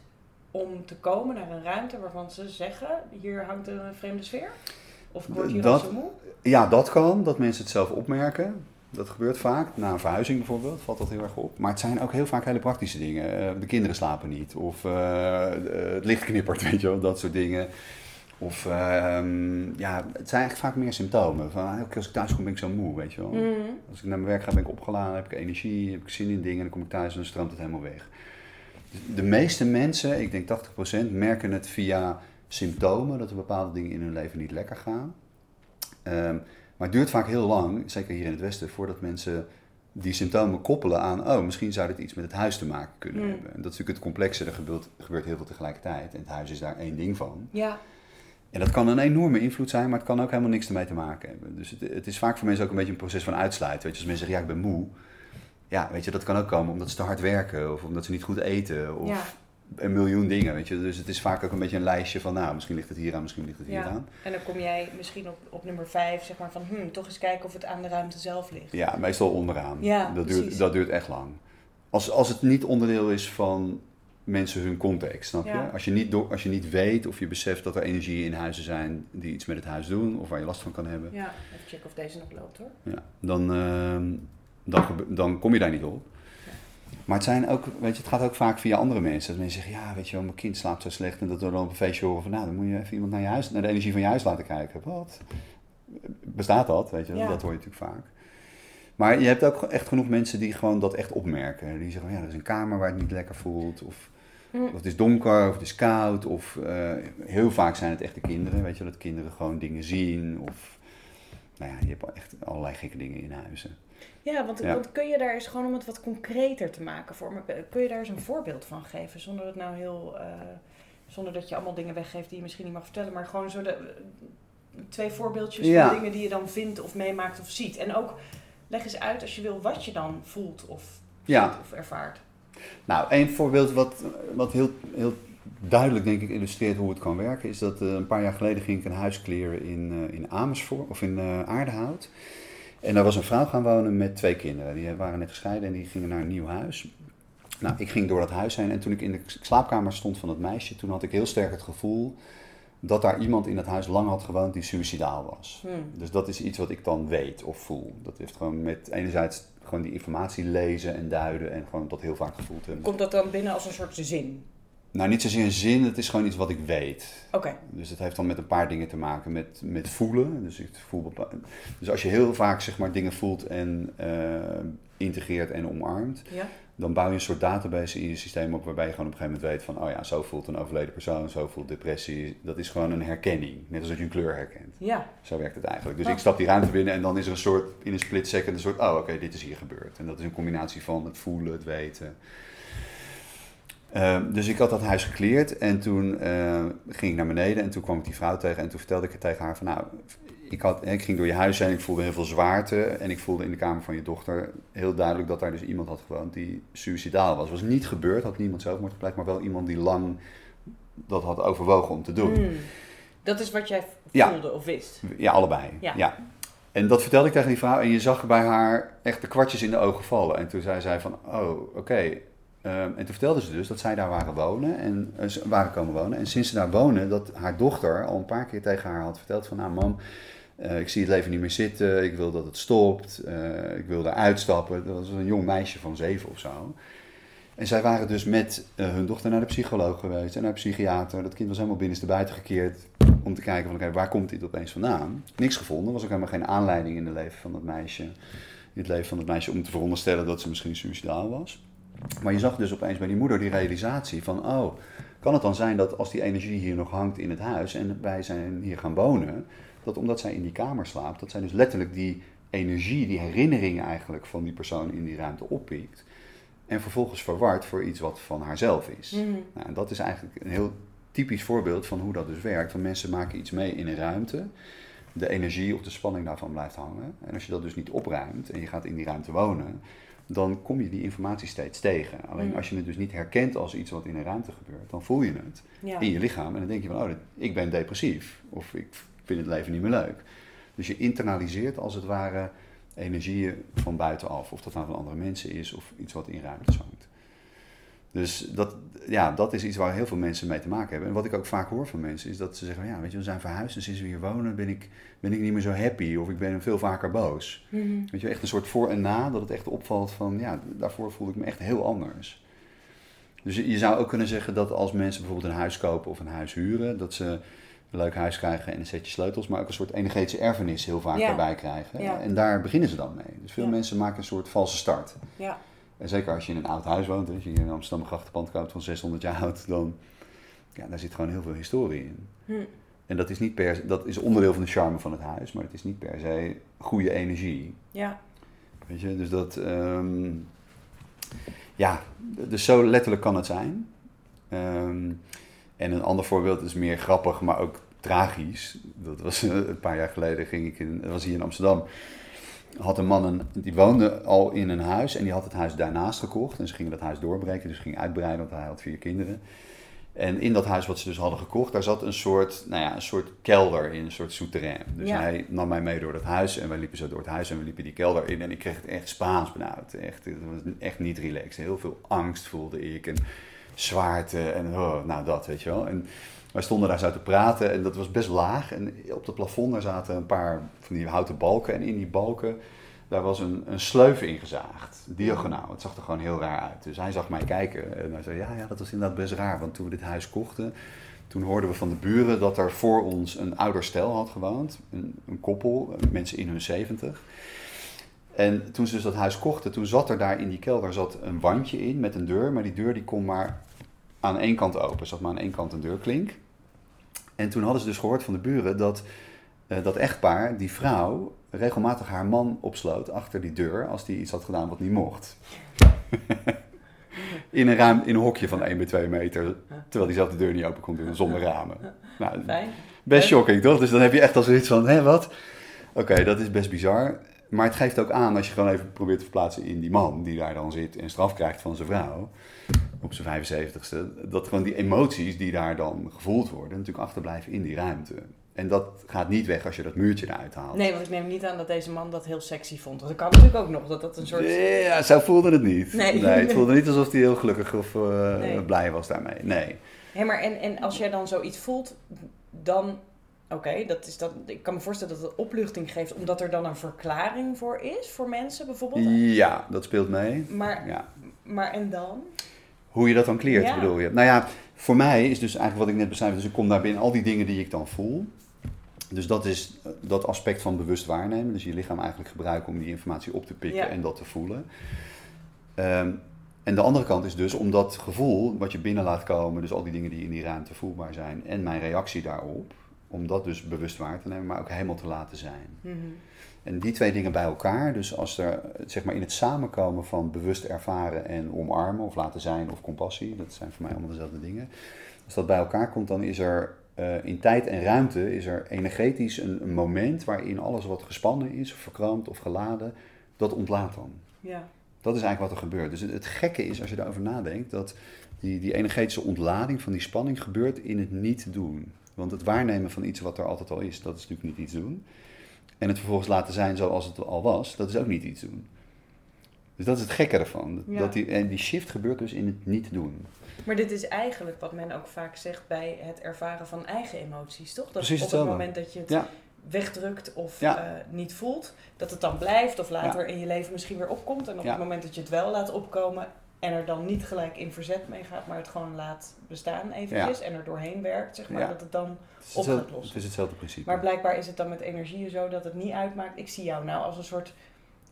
om te komen naar een ruimte waarvan ze zeggen, hier hangt een vreemde sfeer? Of ik word hier Dat- moe? Ja, dat kan, dat mensen het zelf opmerken. Dat gebeurt vaak. Na een verhuizing bijvoorbeeld valt dat heel erg op. Maar het zijn ook heel vaak hele praktische dingen. Eh, de kinderen slapen niet. Of eh, het licht knippert, weet je wel. Dat soort dingen. Of ehm, ja, het zijn eigenlijk vaak meer symptomen. Van, ah, elke keer als ik thuis kom ben ik zo moe, weet je wel. Mhm. Als ik naar mijn werk ga ben ik opgeladen, heb ik energie, heb ik zin in dingen. En dan kom ik thuis en dan stroomt het helemaal weg. De meeste mensen, ik denk 80%, merken het via symptomen. Dat er bepaalde dingen in hun leven niet lekker gaan. Ehm, maar het duurt vaak heel lang, zeker hier in het Westen, voordat mensen die symptomen koppelen aan, oh, misschien zou dit iets met het huis te maken kunnen hebben. En dat is natuurlijk het complexe, er gebeurt, er gebeurt heel veel tegelijkertijd. En het huis is daar één ding van. Ja. En dat kan een enorme invloed zijn, maar het kan ook helemaal niks ermee te maken hebben. Dus het, het is vaak voor mensen ook een beetje een proces van uitsluiten. Weet je, als mensen zeggen, ja, ik ben moe. Ja, weet je, dat kan ook komen omdat ze te hard werken of omdat ze niet goed eten of Ja. een miljoen dingen, weet je. Dus het is vaak ook een beetje een lijstje van, nou, misschien ligt het hier aan, misschien ligt het hier ja. aan. En dan kom jij misschien op, op nummer 5, zeg maar van, hm, toch eens kijken of het aan de ruimte zelf ligt. Ja, meestal onderaan. Ja, dat, duurt, dat duurt echt lang. Als, als het niet onderdeel is van mensen hun context, snap je? Ja. Als je, niet door, als je niet weet of je beseft dat er energieën in huizen zijn die iets met het huis doen of waar je last van kan hebben, Ja, even checken of deze nog loopt hoor. ja, dan, ehm, dan, dan kom je daar niet op. Maar het, zijn ook, weet je, het gaat ook vaak via andere mensen. Dat mensen zeggen, ja, weet je wel, mijn kind slaapt zo slecht. En dat we dan op een feestje horen van, nou, dan moet je even iemand naar je huis, naar de energie van je huis laten kijken. Wat? Bestaat dat, weet je? Ja. Dat hoor je natuurlijk vaak. Maar je hebt ook echt genoeg mensen die gewoon dat echt opmerken. Die zeggen, ja, er is een kamer waar het niet lekker voelt. Of, Hm. of het is donker, of het is koud. Of eh, heel vaak zijn het echt de kinderen, weet je. Dat kinderen gewoon dingen zien. Of, nou ja, je hebt echt allerlei gekke dingen in huizen. Ja, want, Ja. want kun je daar eens gewoon om het wat concreter te maken voor me, kun je daar eens een voorbeeld van geven? Zonder dat nou heel, eh, zonder dat je allemaal dingen weggeeft die je misschien niet mag vertellen, maar gewoon zo de, twee voorbeeldjes Ja. van dingen die je dan vindt of meemaakt of ziet. En ook leg eens uit als je wil wat je dan voelt of Ja. ziet of ervaart. Nou, een voorbeeld wat, wat heel, heel duidelijk denk ik illustreert hoe het kan werken, is dat eh, een paar jaar geleden ging ik een huis kleren in, eh, in Amersfoort of in eh, Aardehout. En daar was een vrouw gaan wonen met twee kinderen. Die waren net gescheiden en die gingen naar een nieuw huis. Nou, ik ging door dat huis heen en toen ik in de slaapkamer stond van het meisje, toen had ik heel sterk het gevoel dat daar iemand in dat huis lang had gewoond die suicidaal was. Hm. Dus dat is iets wat ik dan weet of voel. Dat heeft gewoon met enerzijds gewoon die informatie lezen en duiden en gewoon dat heel vaak gevoeld hebben. Komt dat dan binnen als een soort zin? Nou, niet zozeer een zin, het is gewoon iets wat ik weet. Oké. Dus het heeft dan met een paar dingen te maken met, met voelen. Dus, ik voel bepa- dus als je heel vaak zeg maar, dingen voelt en eh, integreert en omarmt, Ja. dan bouw je een soort database in je systeem op waarbij je gewoon op een gegeven moment weet van, oh ja, zo voelt een overleden persoon, zo voelt depressie. Dat is gewoon een herkenning, net als dat je een kleur herkent. Ja. Zo werkt het eigenlijk. Dus Oh. ik stap die ruimte binnen en dan is er een soort, in een split second, een soort, oh oké, dit is hier gebeurd. En dat is een combinatie van het voelen, het weten. Ehm, dus ik had dat huis gekleerd en toen eh, ging ik naar beneden en toen kwam ik die vrouw tegen en toen vertelde ik het tegen haar van, nou, ik, had, ik ging door je huis heen, ik voelde heel veel zwaarte en ik voelde in de kamer van je dochter heel duidelijk dat daar dus iemand had gewoond die suicidaal was. Het was niet gebeurd, had niemand zelfmoord gepleegd, maar wel iemand die lang dat had overwogen om te doen. Hm. Dat is wat jij Ja. voelde of wist. Ja, allebei. Ja. Ja. En dat vertelde ik tegen die vrouw en je zag bij haar echt de kwartjes in de ogen vallen. En toen zei zij van, oh, oké. Ehm, en toen vertelde ze dus dat zij daar waren wonen en eh, waren komen wonen. En sinds ze daar wonen, dat haar dochter al een paar keer tegen haar had verteld van, nou mam, eh, ik zie het leven niet meer zitten, ik wil dat het stopt, eh, ik wil eruit stappen. Dat was een jong meisje van zeven of zo. En zij waren dus met hun dochter naar de psycholoog geweest en naar de psychiater. Dat kind was helemaal binnenstebuiten gekeerd om te kijken van oké, waar komt dit opeens vandaan? Niks gevonden, was ook helemaal geen aanleiding in het leven van dat meisje. In het leven van dat meisje om te veronderstellen dat ze misschien suicidaal was. Maar je zag dus opeens bij die moeder die realisatie van oh, kan het dan zijn dat als die energie hier nog hangt in het huis en wij zijn hier gaan wonen, dat omdat zij in die kamer slaapt, dat zij dus letterlijk die energie, die herinneringen eigenlijk van die persoon in die ruimte oppikt. En vervolgens verward voor iets wat van haarzelf is. Hm. Nou, en dat is eigenlijk een heel typisch voorbeeld van hoe dat dus werkt. Van mensen maken iets mee in een ruimte. De energie of de spanning daarvan blijft hangen. En als je dat dus niet opruimt en je gaat in die ruimte wonen, dan kom je die informatie steeds tegen. Alleen Mm. als je het dus niet herkent als iets wat in een ruimte gebeurt, dan voel je het Ja. in je lichaam. En dan denk je van, oh, ik ben depressief. Of ik vind het leven niet meer leuk. Dus je internaliseert als het ware energieën van buitenaf. Of dat nou van andere mensen is of iets wat in ruimtes hangt. Dus dat, ja, dat is iets waar heel veel mensen mee te maken hebben. En wat ik ook vaak hoor van mensen is dat ze zeggen: ja, weet je, we zijn verhuisd en sinds we hier wonen ben ik, ben ik niet meer zo happy of ik ben veel vaker boos. Mhm. Weet je, echt een soort voor en na, dat het echt opvalt van ja, daarvoor voelde ik me echt heel anders. Dus je je zou ook kunnen zeggen dat als mensen bijvoorbeeld een huis kopen of een huis huren, dat ze een leuk huis krijgen en een setje sleutels, maar ook een soort energetische erfenis heel vaak Ja. daarbij krijgen. Ja. En daar beginnen ze dan mee. Dus veel Ja. mensen maken een soort valse start. Ja. En zeker als je in een oud huis woont, als je in een Amsterdam grachtenpand koopt van 600 jaar oud, dan ja, daar zit gewoon heel veel historie in. Hm. En dat is, niet per, dat is onderdeel van de charme van het huis, maar het is niet per se goede energie. Ja. Weet je, dus dat, ehm, ja, dus zo letterlijk kan het zijn. Ehm, en een ander voorbeeld is meer grappig, maar ook tragisch. Dat was een paar jaar geleden, ging ik in, dat was hier in Amsterdam. Had een man, een, die woonde al in een huis en die had het huis daarnaast gekocht. En ze gingen dat huis doorbreken, dus ging uitbreiden, want hij had vier kinderen. En in dat huis wat ze dus hadden gekocht, daar zat een soort, nou ja, een soort kelder in, een soort souterrain. Dus Ja. hij nam mij mee door dat huis en wij liepen zo door het huis en we liepen die kelder in. En ik kreeg het echt Spaans benauwd. Echt, het was echt niet relaxed. Heel veel angst voelde ik en zwaarte en oh, nou dat, weet je wel. En wij stonden daar zo te praten en dat was best laag. En op het plafond daar zaten een paar van die houten balken. En in die balken, daar was een, een sleuf ingezaagd, diagonaal. Het zag er gewoon heel raar uit. Dus hij zag mij kijken en hij zei, ja, ja, dat was inderdaad best raar. Want toen we dit huis kochten, toen hoorden we van de buren dat er voor ons een ouder stel had gewoond. Een, een koppel, mensen in hun zeventig. En toen ze dus dat huis kochten, toen zat er daar in die kelder zat een wandje in met een deur. Maar die deur die kon maar aan één kant open. Er zat maar aan één kant een deurklink. En toen hadden ze dus gehoord van de buren dat eh, dat echtpaar, die vrouw, regelmatig haar man opsloot achter die deur als die iets had gedaan wat niet mocht. in, een in een hokje van 1 bij 2 meter, terwijl die zelf de deur niet open kon doen zonder ramen. Nou. Best shocking, toch? Dus dan heb je echt al zoiets van, hé, wat? Oké, dat is best bizar. Maar het geeft ook aan, als je gewoon even probeert te verplaatsen in die man die daar dan zit en straf krijgt van zijn vrouw, op zijn 75ste, dat gewoon die emoties die daar dan gevoeld worden, natuurlijk achterblijven in die ruimte. En dat gaat niet weg als je dat muurtje eruit haalt. Nee, want ik neem niet aan dat deze man dat heel sexy vond. Want dat kan natuurlijk ook nog, dat dat een soort... Ja, zo voelde het niet. Nee. het voelde niet alsof hij heel gelukkig of eh, Nee. blij was daarmee. Nee. Hé, maar en, en als jij dan zoiets voelt, dan... Oké, dat is dat. ik kan me voorstellen dat het opluchting geeft, omdat er dan een verklaring voor is, voor mensen bijvoorbeeld. Ja, dat speelt mee. Maar, Ja. maar en dan? Hoe je dat dan kleert, Ja. bedoel je? Nou ja, voor mij is dus eigenlijk wat ik net beschrijf, dus ik kom daar binnen al die dingen die ik dan voel. Dus dat is eh, dat aspect van bewust waarnemen. Dus je lichaam eigenlijk gebruiken om die informatie op te pikken Ja. en dat te voelen. Ehm, en de andere kant is dus om dat gevoel wat je binnen laat komen, dus al die dingen die in die ruimte voelbaar zijn en mijn reactie daarop, om dat dus bewust waar te nemen, maar ook helemaal te laten zijn. Mhm. En die twee dingen bij elkaar, dus als er zeg maar in het samenkomen van bewust ervaren en omarmen of laten zijn of compassie, dat zijn voor mij allemaal dezelfde dingen. Als dat bij elkaar komt, dan is er eh, in tijd en ruimte is er energetisch een, een moment waarin alles wat gespannen is, of verkrampt of geladen, dat ontlaat dan. Ja. Dat is eigenlijk wat er gebeurt. Dus het, het gekke is, als je daarover nadenkt, dat die, die energetische ontlading van die spanning gebeurt in het niet doen. Want het waarnemen van iets wat er altijd al is, dat is natuurlijk niet iets doen. En het vervolgens laten zijn zoals het al was, dat is ook niet iets doen. Dus dat is het gekke ervan. Ja. Dat die, en die shift gebeurt dus in het niet doen. Maar dit is eigenlijk wat men ook vaak zegt bij het ervaren van eigen emoties, toch? Dat Precies op het moment dat je het Ja. wegdrukt of Ja. eh, niet voelt, dat het dan blijft of later in je leven misschien weer opkomt. En op Ja. het moment dat je het wel laat opkomen en er dan niet gelijk in verzet mee gaat, maar het gewoon laat bestaan eventjes en er doorheen werkt, zeg maar, Ja. dat het dan... Het Op gaat lossen. het is hetzelfde principe. Maar blijkbaar is het dan met energieën zo dat het niet uitmaakt. Ik zie jou nou als een soort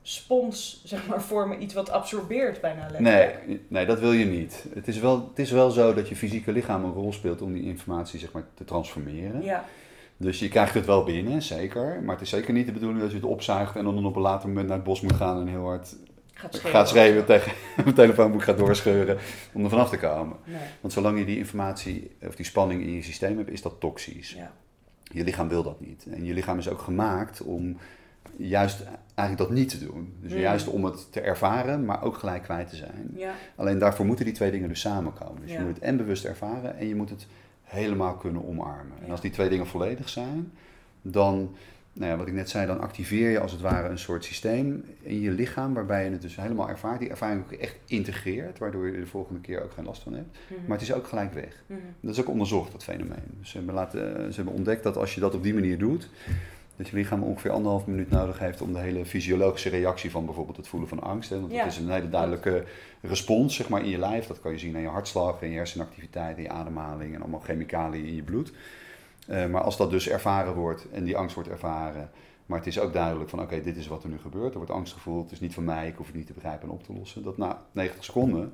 spons, zeg maar, vormen, iets wat absorbeert bijna letterlijk. Nee, nee, dat wil je niet. Het is, wel, het is wel zo dat je fysieke lichaam een rol speelt om die informatie zeg maar, te transformeren. Ja, Dus je krijgt het wel binnen, zeker. Maar het is zeker niet de bedoeling dat je het opzuigt en dan op een later moment naar het bos moet gaan en heel hard gaat schreeuwen. gaat schreeuwen tegen mijn telefoonboek gaat doorscheuren om er vanaf te komen. Nee, Want zolang je die informatie of die spanning in je systeem hebt, is dat toxisch. ja. Je lichaam wil dat niet. En je lichaam is ook gemaakt om juist eigenlijk dat niet te doen. Dus Hmm. juist om het te ervaren, maar ook gelijk kwijt te zijn. ja. Alleen daarvoor moeten die twee dingen dus samenkomen. Dus Ja. je moet het en bewust ervaren en je moet het helemaal kunnen omarmen. En als die twee dingen volledig zijn, dan, nou ja, wat ik net zei, dan activeer je als het ware een soort systeem in je lichaam waarbij je het dus helemaal ervaart. Die ervaring ook echt integreert, waardoor je er de volgende keer ook geen last van hebt. Mhm. Maar het is ook gelijk weg. Mhm. Dat is ook onderzocht, dat fenomeen. Dus ze hebben, laten, ze hebben ontdekt dat als je dat op die manier doet, dat je lichaam ongeveer anderhalf minuut nodig heeft om de hele fysiologische reactie van bijvoorbeeld het voelen van angst. Hè, want Ja. het is een hele duidelijke respons zeg maar, in je lijf. Dat kan je zien aan je hartslag en je hersenactiviteit en je ademhaling en allemaal chemicaliën in je bloed. Eh, maar als dat dus ervaren wordt en die angst wordt ervaren, maar het is ook duidelijk van oké, dit is wat er nu gebeurt. Er wordt angst gevoeld, het is niet van mij, ik hoef het niet te begrijpen en op te lossen. Dat na 90 seconden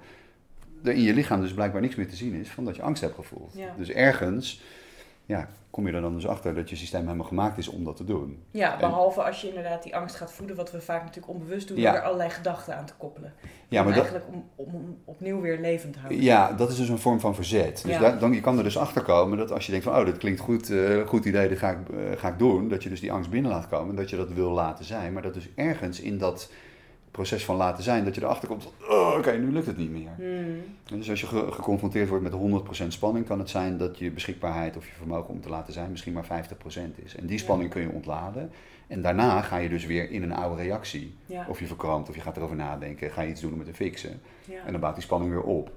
er in je lichaam dus blijkbaar niks meer te zien is van dat je angst hebt gevoeld. Ja. Dus ergens ja, kom je er dan dus achter dat je systeem helemaal gemaakt is om dat te doen. Ja, En- behalve als je inderdaad die angst gaat voeden, wat we vaak natuurlijk onbewust doen, Ja. door er allerlei gedachten aan te koppelen. Ja, om maar eigenlijk om, om, om opnieuw weer levend te houden. ja, dat is dus een vorm van verzet. Dus Ja. daar, dan, je kan er dus achter komen dat als je denkt van, oh, dat klinkt goed, eh, goed idee, dat ga ik, eh, ga ik doen. Dat je dus die angst binnen laat komen, dat je dat wil laten zijn. Maar dat dus ergens in dat proces van laten zijn, dat je erachter komt, van, oh, oké, nu lukt het niet meer. En Dus als je ge- geconfronteerd wordt met 100% spanning, kan het zijn dat je beschikbaarheid of je vermogen om te laten zijn misschien maar 50% is. En die spanning kun je ontladen. En daarna ga je dus weer in een oude reactie. Ja. Of je verkrampt, of je gaat erover nadenken, ga je iets doen om het te fixen. ja. En dan bouwt die spanning weer op.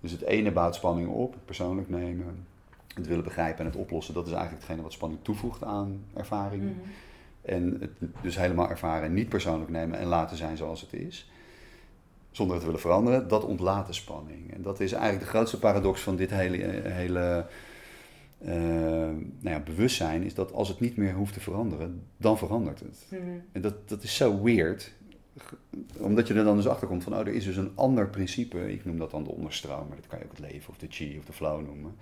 Dus het ene bouwt spanning op, het persoonlijk nemen, het willen begrijpen en het oplossen. Dat is eigenlijk hetgene wat spanning toevoegt aan ervaring. Mhm. En het dus helemaal ervaren en niet persoonlijk nemen en laten zijn zoals het is. Zonder het te willen veranderen, dat ontlaat de spanning. En dat is eigenlijk de grootste paradox van dit hele, eh, hele eh, nou ja, bewustzijn. Is dat als het niet meer hoeft te veranderen, dan verandert het. Mhm. En dat, dat is zo weird. Omdat je er dan dus achter komt van, oh, er is dus een ander principe. Ik noem dat dan de onderstroom, maar dat kan je ook het leven of de chi of de flow noemen.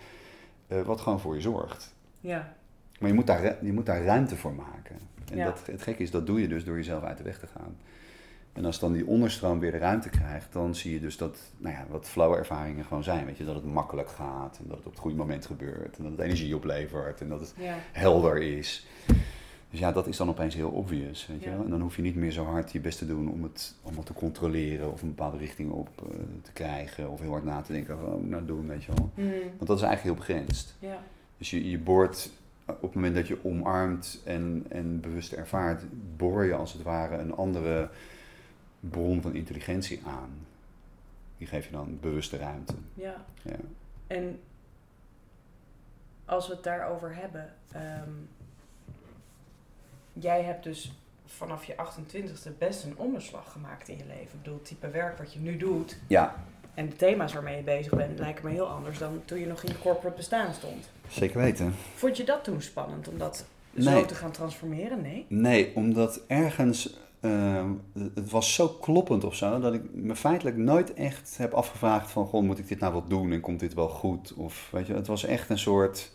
eh, wat gewoon voor je zorgt. Ja. Maar je moet daar, je moet daar ruimte voor maken. En Ja. dat, het gekke is, dat doe je dus door jezelf uit de weg te gaan. En als dan die onderstroom weer de ruimte krijgt, dan zie je dus dat, nou ja, wat flow ervaringen gewoon zijn. Weet je, dat het makkelijk gaat en dat het op het goede moment gebeurt. En dat het energie oplevert en dat het Ja. helder is. Dus ja, dat is dan opeens heel obvious, weet je Ja. wel. En dan hoef je niet meer zo hard je best te doen om het allemaal te controleren of een bepaalde richting op eh, te krijgen. Of heel hard na te denken, van, ik nou doen, weet je wel. Mhm. Want dat is eigenlijk heel begrensd. Ja. Dus je, je boort op het moment dat je omarmt en, en bewust ervaart, boor je als het ware een andere bron van intelligentie aan. Die geef je dan bewuste ruimte. ja. Ja. En als we het daarover hebben, ehm, jij hebt dus vanaf je 28ste best een omslag gemaakt in je leven. Ik bedoel, het type werk wat je nu doet ja, en de thema's waarmee je bezig bent lijken me heel anders dan toen je nog in je corporate bestaan stond. zeker weten. Vond je dat toen spannend om dat Nee. zo te gaan transformeren? Nee. Nee, omdat ergens, ehm, het was zo kloppend of zo, dat ik me feitelijk nooit echt heb afgevraagd van, goh, moet ik dit nou wel doen en komt dit wel goed? Of weet je, het was echt een soort,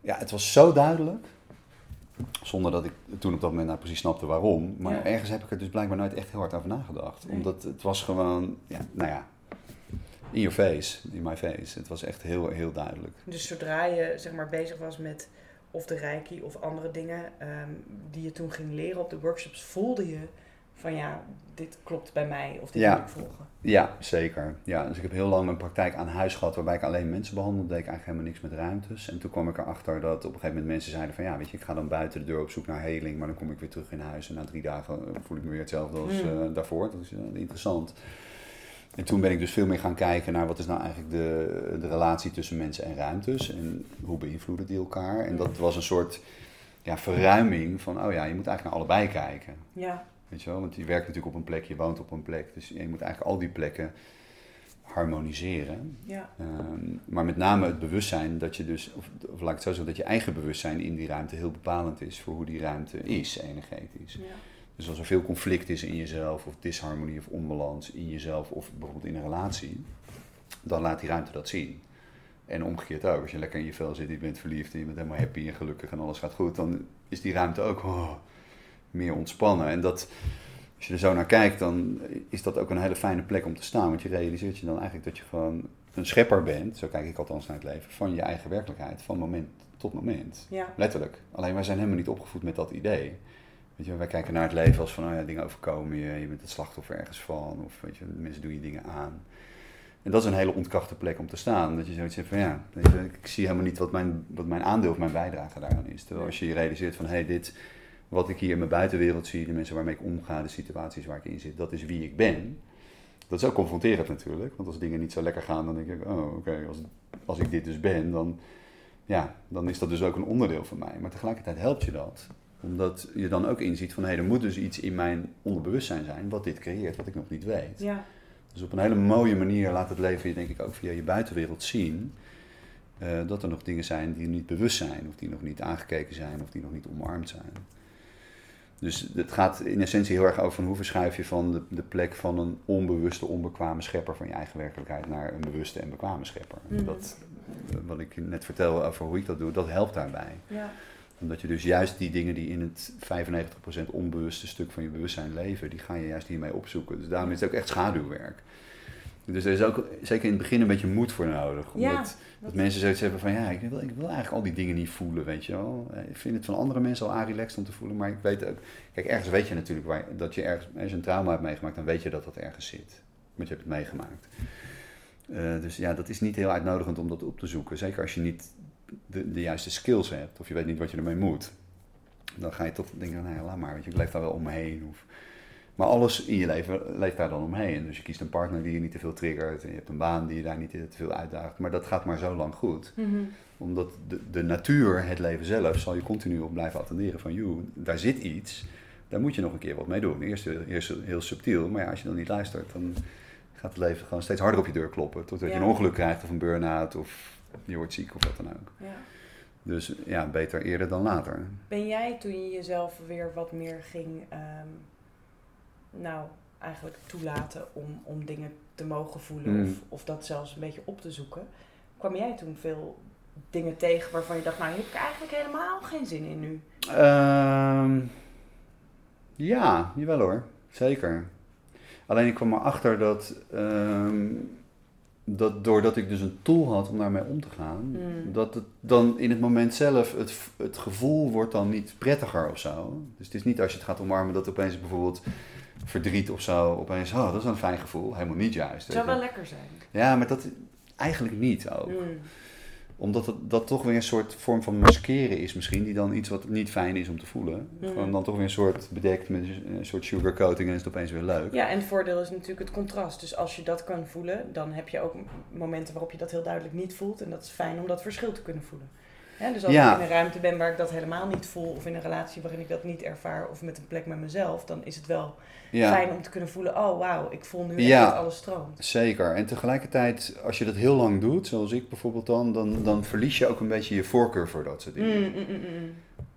ja, het was zo duidelijk, zonder dat ik toen op dat moment nou precies snapte waarom. Maar Ja. ergens heb ik er dus blijkbaar nooit echt heel hard over nagedacht. Nee. Omdat het was gewoon, ja, nou ja, in your face, in my face. Het was echt heel, heel duidelijk. Dus zodra je zeg maar bezig was met of de reiki of andere dingen ehm, die je toen ging leren op de workshops, voelde je van ja, dit klopt bij mij of dit Ja. moet ik volgen. Ja, zeker. Ja, dus ik heb heel lang een praktijk aan huis gehad waarbij ik alleen mensen behandelde. Deed ik eigenlijk helemaal niks met ruimtes. En toen kwam ik erachter dat op een gegeven moment mensen zeiden van ja, weet je, ik ga dan buiten de deur op zoek naar heling, maar dan kom ik weer terug in huis en na drie dagen voel ik me weer hetzelfde als Hmm. eh, daarvoor. Dat is eh, interessant. En toen ben ik dus veel meer gaan kijken naar wat is nou eigenlijk de, de relatie tussen mensen en ruimtes en hoe beïnvloeden die elkaar. En dat was een soort ja, verruiming van, oh ja, je moet eigenlijk naar allebei kijken. Ja, Weet je wel, want je werkt natuurlijk op een plek, je woont op een plek. Dus je moet eigenlijk al die plekken harmoniseren. ja, Ehm, maar met name het bewustzijn dat je dus, of, of laat ik het zo zeggen, dat je eigen bewustzijn in die ruimte heel bepalend is voor hoe die ruimte is, energetisch. ja, Dus als er veel conflict is in jezelf, of disharmonie of onbalans in jezelf, of bijvoorbeeld in een relatie, dan laat die ruimte dat zien. En omgekeerd ook, als je lekker in je vel zit, je bent verliefd en je bent helemaal happy en gelukkig en alles gaat goed, dan is die ruimte ook oh, meer ontspannen. En dat, als je er zo naar kijkt, dan is dat ook een hele fijne plek om te staan. Want je realiseert je dan eigenlijk dat je gewoon een schepper bent, zo kijk ik althans naar het leven, van je eigen werkelijkheid, van moment tot moment. ja, Letterlijk. Alleen wij zijn helemaal niet opgevoed met dat idee. Je, wij kijken naar het leven als van, oh ja, dingen overkomen je, je bent het slachtoffer ergens van, of weet je, mensen doen je dingen aan. En dat is een hele ontkrachte plek om te staan. Dat je zoiets hebt van, ja, ik zie helemaal niet wat mijn, wat mijn aandeel of mijn bijdrage daaraan is. Terwijl als je je realiseert van, hé, hey, dit, wat ik hier in mijn buitenwereld zie, de mensen waarmee ik omga, de situaties waar ik in zit, dat is wie ik ben. Dat is ook confronterend natuurlijk, want als dingen niet zo lekker gaan, dan denk ik, oh, oké, als, als ik dit dus ben, dan, ja, dan is dat dus ook een onderdeel van mij. Maar tegelijkertijd helpt je dat, omdat je dan ook inziet van, hé, er moet dus iets in mijn onderbewustzijn zijn wat dit creëert, wat ik nog niet weet. ja, Dus op een hele mooie manier laat het leven je denk ik ook via je buitenwereld zien eh, dat er nog dingen zijn die niet bewust zijn, of die nog niet aangekeken zijn, of die nog niet omarmd zijn. Dus het gaat in essentie heel erg over van hoe verschuif je van de, de plek van een onbewuste, onbekwame schepper van je eigen werkelijkheid naar een bewuste en bekwame schepper. Mhm. Dat, wat ik net vertel over hoe ik dat doe, dat helpt daarbij. Ja. Omdat je dus juist die dingen die in het 95% onbewuste stuk van je bewustzijn leven, die ga je juist hiermee opzoeken. Dus daarom is het ook echt schaduwwerk. Dus er is ook zeker in het begin een beetje moed voor nodig. Omdat Ja, dat mensen zoiets hebben van ja, ik wil, ik wil eigenlijk al die dingen niet voelen, weet je wel. Ik vind het van andere mensen al relaxed om te voelen, maar ik weet ook... Kijk, ergens weet je natuurlijk waar, dat je ergens, als je een trauma hebt meegemaakt, dan weet je dat dat ergens zit. Want je hebt het meegemaakt. Eh, dus ja, dat is niet heel uitnodigend om dat op te zoeken. Zeker als je niet de, de juiste skills hebt of je weet niet wat je ermee moet. Dan ga je toch denken, nou ja, laat maar, weet je, ik leef daar wel omheen. Of, maar alles in je leven leeft daar dan omheen. Dus je kiest een partner die je niet te veel triggert. En je hebt een baan die je daar niet te veel uitdaagt. Maar dat gaat maar zo lang goed. Mhm. Omdat de, de natuur, het leven zelf, zal je continu op blijven attenderen van... joh, daar zit iets, daar moet je nog een keer wat mee doen. Eerst heel, eerst heel subtiel, maar ja, als je dan niet luistert... dan gaat het leven gewoon steeds harder op je deur kloppen. Totdat je Ja. een ongeluk krijgt of een burn-out of je wordt ziek of wat dan ook. Ja. Dus ja, beter eerder dan later. Ben jij toen je jezelf weer wat meer ging, ehm, nou, eigenlijk toelaten om, om dingen te mogen voelen Mm. of, of dat zelfs een beetje op te zoeken, kwam jij toen veel dingen tegen waarvan je dacht, nou, hier heb ik eigenlijk helemaal geen zin in nu? Ehm, ja, jawel hoor. Zeker. Alleen ik kwam erachter dat, ehm, dat doordat ik dus een tool had om daarmee om te gaan, Mm. dat het dan in het moment zelf, het, het gevoel wordt dan niet prettiger of zo. Dus het is niet als je het gaat omarmen dat opeens bijvoorbeeld verdriet of zo, opeens, oh, dat is een fijn gevoel. Helemaal niet juist. Het zou wel lekker zijn. Ja, maar dat eigenlijk niet ook Mm. Omdat het, dat toch weer een soort vorm van maskeren is misschien, die dan iets wat niet fijn is om te voelen. Mhm. Gewoon dan toch weer een soort bedekt met een soort sugarcoating en is het opeens weer leuk. Ja, en het voordeel is natuurlijk het contrast. Dus als je dat kan voelen, dan heb je ook momenten waarop je dat heel duidelijk niet voelt. En dat is fijn om dat verschil te kunnen voelen. Hè, dus als Ja. ik in een ruimte ben waar ik dat helemaal niet voel, of in een relatie waarin ik dat niet ervaar, of met een plek met mezelf, dan is het wel Ja, fijn om te kunnen voelen, oh wauw, ik voel nu echt Ja. dat alles stroomt. zeker. En tegelijkertijd, als je dat heel lang doet, zoals ik bijvoorbeeld dan, dan, dan verlies je ook een beetje je voorkeur voor dat soort dingen. Mm, mm, mm.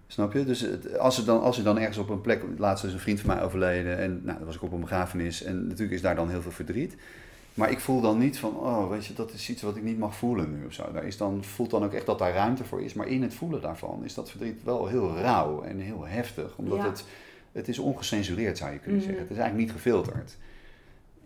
Snap je? Dus het- als, er dan, als je dan ergens op een plek, laatst is een vriend van mij overleden en nou, dan was ik op een begrafenis en natuurlijk is daar dan heel veel verdriet. Maar ik voel dan niet van, oh weet je, dat is iets wat ik niet mag voelen nu of zo. Daar is dan, voelt dan ook echt dat daar ruimte voor is. Maar in het voelen daarvan is dat verdriet wel heel rauw en heel heftig. Omdat Ja. het, het is ongecensureerd zou je kunnen Mhm. zeggen. Het is eigenlijk niet gefilterd.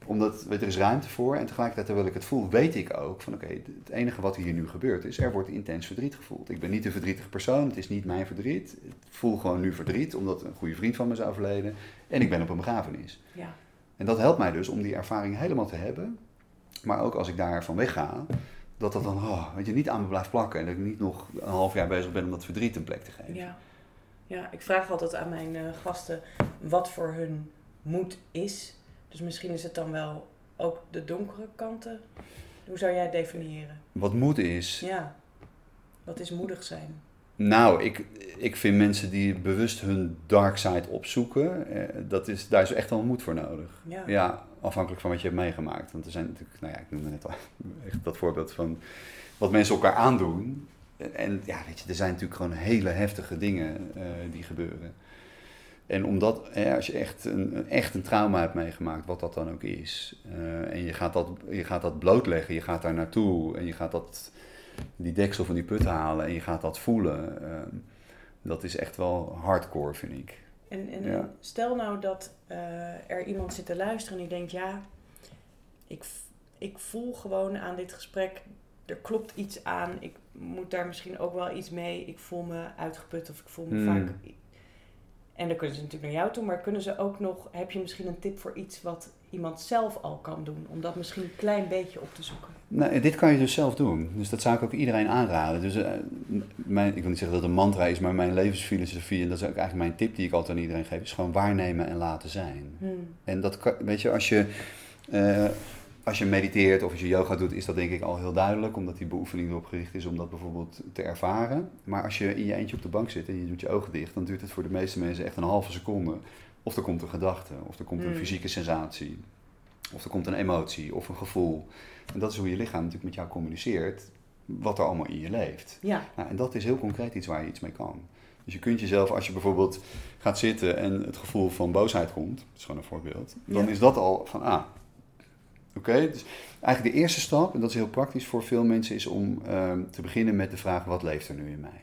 Omdat, weet, er is ruimte voor en tegelijkertijd terwijl ik het voel, weet ik ook van oké, het enige wat hier nu gebeurt is, er wordt intens verdriet gevoeld. Ik ben niet een verdrietige persoon, het is niet mijn verdriet. Ik voel gewoon nu verdriet, omdat een goede vriend van me is overleden. En ik ben op een begrafenis. Ja. En dat helpt mij dus om die ervaring helemaal te hebben. Maar ook als ik daarvan wegga, dat dat dan oh, weet je, niet aan me blijft plakken. En dat ik niet nog een half jaar bezig ben om dat verdriet een plek te geven. Ja. ja, ik vraag altijd aan mijn eh, gasten wat voor hun moed is. Dus misschien is het dan wel ook de donkere kanten. Hoe zou jij het definiëren? Wat moed is, Ja, wat is moedig zijn? Nou, ik, ik vind mensen die bewust hun dark side opzoeken, eh, dat is, daar is echt wel moed voor nodig. Ja. Ja, afhankelijk van wat je hebt meegemaakt. Want er zijn natuurlijk, nou ja, ik noemde net al echt dat voorbeeld van wat mensen elkaar aandoen. En ja, weet je, er zijn natuurlijk gewoon hele heftige dingen eh, die gebeuren. En omdat, hè, als je echt een, een- echt een trauma hebt meegemaakt, wat dat dan ook is, eh, en je gaat, dat, je gaat dat blootleggen, je gaat daar naartoe en je gaat dat, die deksel van die put halen en je gaat dat voelen, eh, dat is echt wel hardcore, vind ik. En, en Ja. stel nou dat eh, er iemand zit te luisteren en die denkt, ja, ik, ik voel gewoon aan dit gesprek, er klopt iets aan, ik moet daar misschien ook wel iets mee, ik voel me uitgeput of ik voel me Hmm. vaak... En dan kunnen ze natuurlijk naar jou toe, maar kunnen ze ook nog, heb je misschien een tip voor iets wat iemand zelf al kan doen, om dat misschien een klein beetje op te zoeken? Nou, dit kan je dus zelf doen. Dus dat zou ik ook iedereen aanraden. Dus eh, mijn, ik wil niet zeggen dat het een mantra is, maar mijn levensfilosofie, en dat is ook eigenlijk mijn tip die ik altijd aan iedereen geef, is gewoon waarnemen en laten zijn. Hmm. En dat kan, weet je, als je, eh, als je mediteert of als je yoga doet, is dat denk ik al heel duidelijk, omdat die beoefening erop gericht is om dat bijvoorbeeld te ervaren. Maar als je in je eentje op de bank zit en je doet je ogen dicht, dan duurt het voor de meeste mensen echt een halve seconde. Of er komt een gedachte, of er komt een Hmm. fysieke sensatie, of er komt een emotie of een gevoel. En dat is hoe je lichaam natuurlijk met jou communiceert, wat er allemaal in je leeft. Ja, Nou, en dat is heel concreet iets waar je iets mee kan. Dus je kunt jezelf, als je bijvoorbeeld gaat zitten en het gevoel van boosheid komt, dat is gewoon een voorbeeld, dan Ja. is dat al van, ah, oké. Dus eigenlijk de eerste stap, en dat is heel praktisch voor veel mensen, is om ehm, te beginnen met de vraag, wat leeft er nu in mij?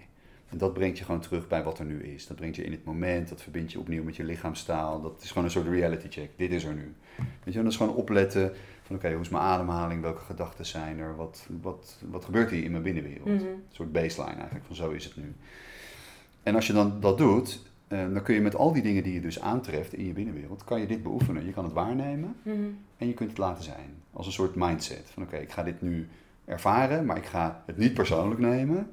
En dat brengt je gewoon terug bij wat er nu is. Dat brengt je in het moment, dat verbindt je opnieuw met je lichaamstaal. Dat is gewoon een soort reality check. Dit is er nu. Weet je, en dat is gewoon opletten van oké, hoe is mijn ademhaling, welke gedachten zijn er, wat, wat, wat gebeurt hier in mijn binnenwereld? Mhm. Een soort baseline eigenlijk, van zo is het nu. En als je dan dat doet, eh, dan kun je met al die dingen die je dus aantreft in je binnenwereld, kan je dit beoefenen. Je kan het waarnemen Mhm. en je kunt het laten zijn. Als een soort mindset. Van oké, ik ga dit nu ervaren, maar ik ga het niet persoonlijk nemen.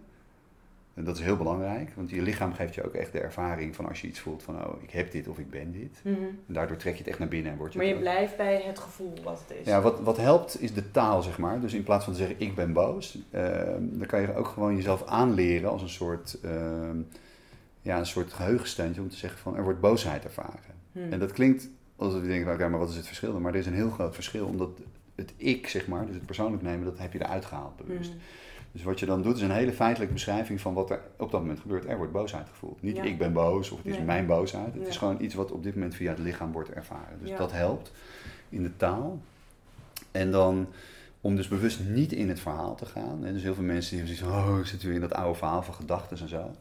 En dat is heel belangrijk, want je lichaam geeft je ook echt de ervaring van als je iets voelt van oh, ik heb dit of ik ben dit. Mhm. En daardoor trek je het echt naar binnen en word je Maar je blijft bij het gevoel wat het is. ja, wat, wat helpt is de taal, zeg maar. Dus in plaats van te zeggen ik ben boos, ehm, dan kan je ook gewoon jezelf aanleren als een soort, ehm, ja, een soort geheugensteuntje om te zeggen van er wordt boosheid ervaren. Mhm. En dat klinkt alsof je denkt, oké, maar wat is het verschil? dan? Maar er is een heel groot verschil, omdat het ik, zeg maar, dus het persoonlijk nemen, dat heb je eruit gehaald bewust. Mhm. Dus wat je dan doet is een hele feitelijke beschrijving van wat er op dat moment gebeurt. Er wordt boosheid gevoeld. Niet Ja. ik ben boos of het is Nee. mijn boosheid. Het Ja. is gewoon iets wat op dit moment via het lichaam wordt ervaren. Dus Ja. dat helpt in de taal. En dan om dus bewust niet in het verhaal te gaan. Hè. Dus heel veel mensen die hebben zoiets van, oh, ik zit weer in dat oude verhaal van gedachten en zo.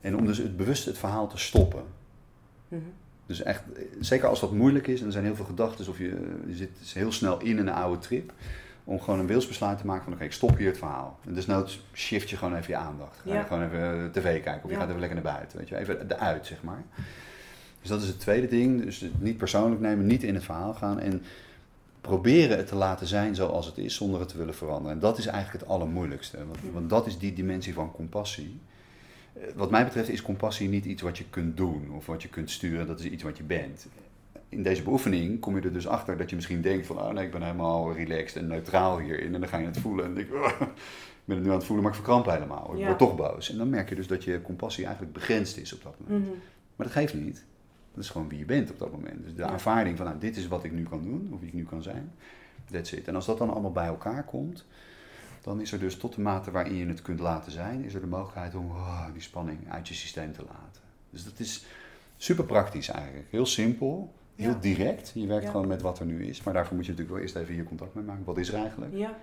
En om dus het bewust het verhaal te stoppen. Mhm. Dus echt, zeker als dat moeilijk is en er zijn heel veel gedachten of je, je zit heel snel in een oude trip. Om gewoon een wilsbesluit te maken van oké, ik stop hier het verhaal. En desnoods shift je gewoon even je aandacht. Ga je Ja. gewoon even eh, tv kijken of je Ja. gaat even lekker naar buiten. Weet je, even eruit zeg maar. Dus dat is het tweede ding. Dus niet persoonlijk nemen, niet in het verhaal gaan. En proberen het te laten zijn zoals het is zonder het te willen veranderen. En dat is eigenlijk het allermoeilijkste. Want, want dat is die dimensie van compassie. Eh, Wat mij betreft is compassie niet iets wat je kunt doen of wat je kunt sturen. Dat is iets wat je bent. In deze beoefening kom je er dus achter dat je misschien denkt van... oh nee, ik ben helemaal relaxed en neutraal hierin. En dan ga je het voelen en denk ik... "Oh, ik ben het nu aan het voelen, maar ik verkramp helemaal. Ik Ja. word toch boos. En dan merk je dus dat je compassie eigenlijk begrensd is op dat moment. Mhm. Maar dat geeft niet. Dat is gewoon wie je bent op dat moment. Dus de Ja. aanvaarding van, nou, dit is wat ik nu kan doen, of wie ik nu kan zijn. That's it. En als dat dan allemaal bij elkaar komt, dan is er dus tot de mate waarin je het kunt laten zijn, is er de mogelijkheid om oh, die spanning uit je systeem te laten. Dus dat is super praktisch eigenlijk. Heel simpel, heel Ja. direct. Je werkt Ja. gewoon met wat er nu is. Maar daarvoor moet je natuurlijk wel eerst even hier contact mee maken. Wat is er eigenlijk? Ja.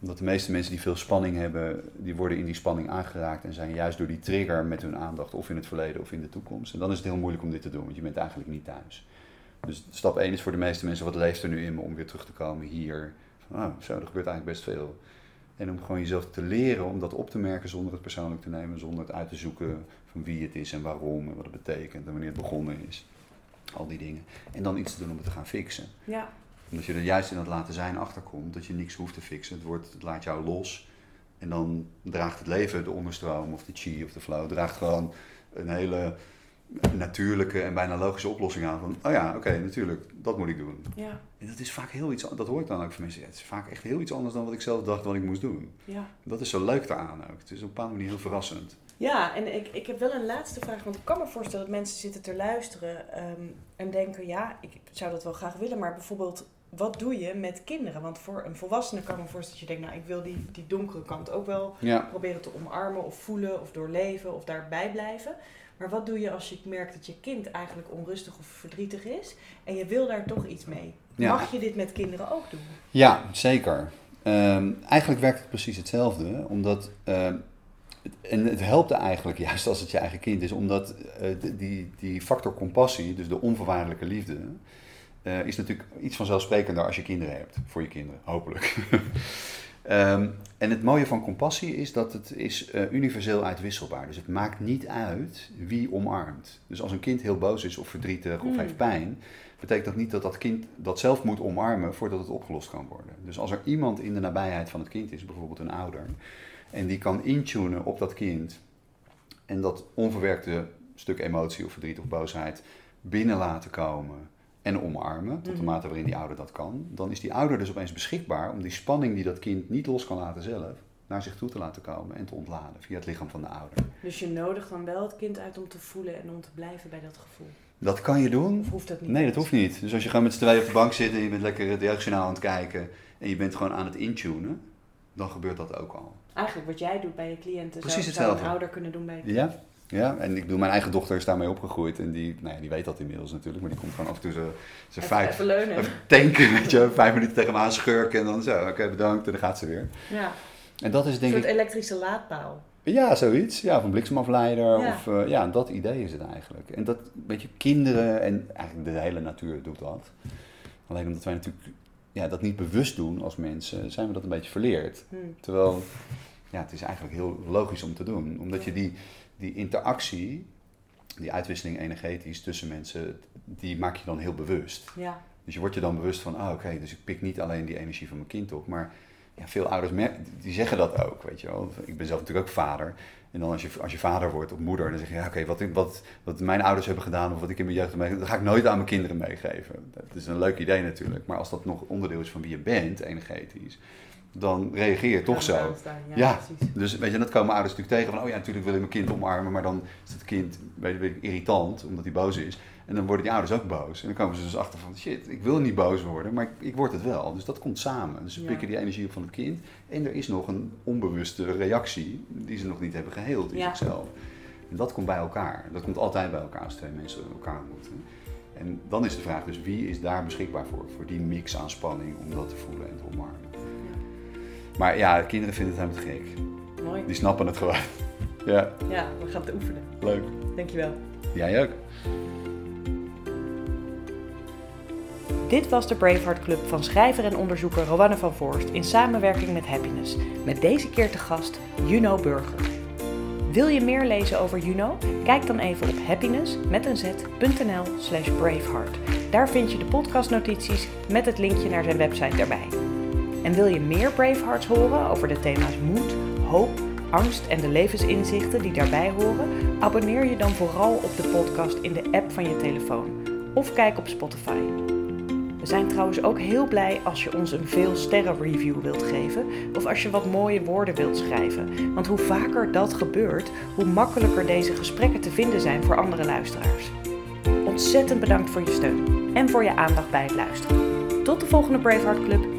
Omdat de meeste mensen die veel spanning hebben, die worden in die spanning aangeraakt en zijn juist door die trigger met hun aandacht of in het verleden of in de toekomst. En dan is het heel moeilijk om dit te doen, want je bent eigenlijk niet thuis. Dus stap 1 is voor de meeste mensen, wat leeft er nu in me om weer terug te komen hier? Van, oh, zo, er gebeurt eigenlijk best veel. En om gewoon jezelf te leren om dat op te merken zonder het persoonlijk te nemen, zonder het uit te zoeken van wie het is en waarom en wat het betekent en wanneer het begonnen is. Al die dingen. En dan iets te doen om het te gaan fixen Ja. omdat je er juist in het laten zijn achterkomt, dat je niks hoeft te fixen. Het, wordt, het laat jou los. En dan draagt het leven, de onderstroom of de chi of de flow, draagt gewoon een hele natuurlijke en bijna logische oplossing aan. Van, oh ja, oké, natuurlijk, dat moet ik doen. Ja. En dat is vaak heel iets, dat hoor ik dan ook van mensen. Het is vaak echt heel iets anders dan wat ik zelf dacht wat ik moest doen. Ja. Dat is zo leuk daaraan ook. Het is op een bepaalde manier heel verrassend. Ja, en ik, ik heb wel een laatste vraag. Want ik kan me voorstellen dat mensen zitten te luisteren ehm, en denken: ja, ik zou dat wel graag willen, maar bijvoorbeeld, wat doe je met kinderen? Want voor een volwassene kan ik me voorstellen dat je denkt: nou, ik wil die, die donkere kant ook wel Ja. proberen te omarmen of voelen of doorleven of daarbij blijven. Maar wat doe je als je merkt dat je kind eigenlijk onrustig of verdrietig is en je wil daar toch iets mee? Ja. Mag je dit met kinderen ook doen? Ja, zeker. Ehm, eigenlijk werkt het precies hetzelfde, omdat. ehm, en het helpt eigenlijk juist als het je eigen kind is, omdat eh, die, die factor compassie, dus de onvoorwaardelijke liefde, eh, is natuurlijk iets vanzelfsprekender als je kinderen hebt, voor je kinderen, hopelijk. Ehm, en het mooie van compassie is dat het is eh, universeel uitwisselbaar. Dus het maakt niet uit wie omarmt. Dus als een kind heel boos is of verdrietig of Hmm. heeft pijn, betekent dat niet dat dat kind dat zelf moet omarmen voordat het opgelost kan worden. Dus als er iemand in de nabijheid van het kind is, bijvoorbeeld een ouder, en die kan intunen op dat kind en dat onverwerkte stuk emotie of verdriet of boosheid binnen laten komen en omarmen, tot de Mhm. mate waarin die ouder dat kan, dan is die ouder dus opeens beschikbaar om die spanning die dat kind niet los kan laten zelf, naar zich toe te laten komen en te ontladen via het lichaam van de ouder. Dus je nodigt dan wel het kind uit om te voelen en om te blijven bij dat gevoel. Dat kan je doen, Of hoeft dat niet? Nee, dat hoeft niet. Dus als je gewoon met z'n tweeën op de bank zit en je bent lekker het jeugdjournaal aan het kijken en je bent gewoon aan het intunen, dan gebeurt dat ook al. Eigenlijk wat jij doet bij je cliënten, Precies zou, zou een ouder kunnen doen bij je Ja, Ja, en ik bedoel, mijn eigen dochter is daarmee opgegroeid. En die, nou ja, die weet dat inmiddels natuurlijk. Maar die komt gewoon af en toe Even, vijf, even leunen. even tanken, weet je. Vijf minuten tegen me aan schurken en dan zo, oké, bedankt. En dan gaat ze weer. Ja, En dat is een denk soort ik... elektrische laadpaal. Ja, zoiets. Ja, een bliksemafleider. Ja. Of, eh, ja, dat idee is het eigenlijk. En dat, weet je, kinderen en eigenlijk de hele natuur doet dat. Alleen omdat wij natuurlijk ja, dat niet bewust doen als mensen, zijn we dat een beetje verleerd. Hm. Terwijl, ja, het is eigenlijk heel logisch om te doen. Omdat je die, die interactie, die uitwisseling energetisch tussen mensen, die maak je dan heel bewust. Ja, Dus je wordt je dan bewust van, ah oké, dus ik pik niet alleen die energie van mijn kind op, maar ja, veel ouders die zeggen dat ook, weet je wel. Ik ben zelf natuurlijk ook vader. En dan als je, als je vader wordt of moeder, dan zeg je, ja, oké, wat, wat, wat mijn ouders hebben gedaan of wat ik in mijn jeugd heb meegemaakt, dat ga ik nooit aan mijn kinderen meegeven. Dat is een leuk idee natuurlijk, maar als dat nog onderdeel is van wie je bent, energetisch, dan reageer je toch zo. Ja, Ja. precies. Dus weet je, dat komen ouders natuurlijk tegen van, oh ja, natuurlijk wil ik mijn kind omarmen, maar dan is het kind weet je, irritant, omdat hij boos is. En dan worden die ouders ook boos. En dan komen ze dus achter van, shit, ik wil niet boos worden, maar ik, ik word het wel. Dus dat komt samen. Dus ze Ja. pikken die energie op van het kind. En er is nog een onbewuste reactie die ze nog niet hebben geheeld in Ja. zichzelf. En dat komt bij elkaar. Dat komt altijd bij elkaar als twee mensen elkaar ontmoeten. En dan is de vraag dus, wie is daar beschikbaar voor? Voor die mix aan spanning om dat te voelen en te omarmen. Maar ja, kinderen vinden het helemaal gek. Mooi. Die snappen het gewoon. Ja, Ja, we gaan het oefenen. leuk. Dankjewel. Jij ook. Dit was de Braveheart Club van schrijver en onderzoeker Rowanne van Voorst in samenwerking met Happiness. Met deze keer te gast Juno Burger. Wil je meer lezen over Juno? Kijk dan even op happiness met een z.nl slash braveheart. Daar vind je de podcastnotities met het linkje naar zijn website erbij. En wil je meer Bravehearts horen over de thema's moed, hoop, angst en de levensinzichten die daarbij horen? Abonneer je dan vooral op de podcast in de app van je telefoon of kijk op Spotify. We zijn trouwens ook heel blij als je ons een veel sterren review wilt geven of als je wat mooie woorden wilt schrijven. Want hoe vaker dat gebeurt, hoe makkelijker deze gesprekken te vinden zijn voor andere luisteraars. Ontzettend bedankt voor je steun en voor je aandacht bij het luisteren. Tot de volgende Braveheart Club.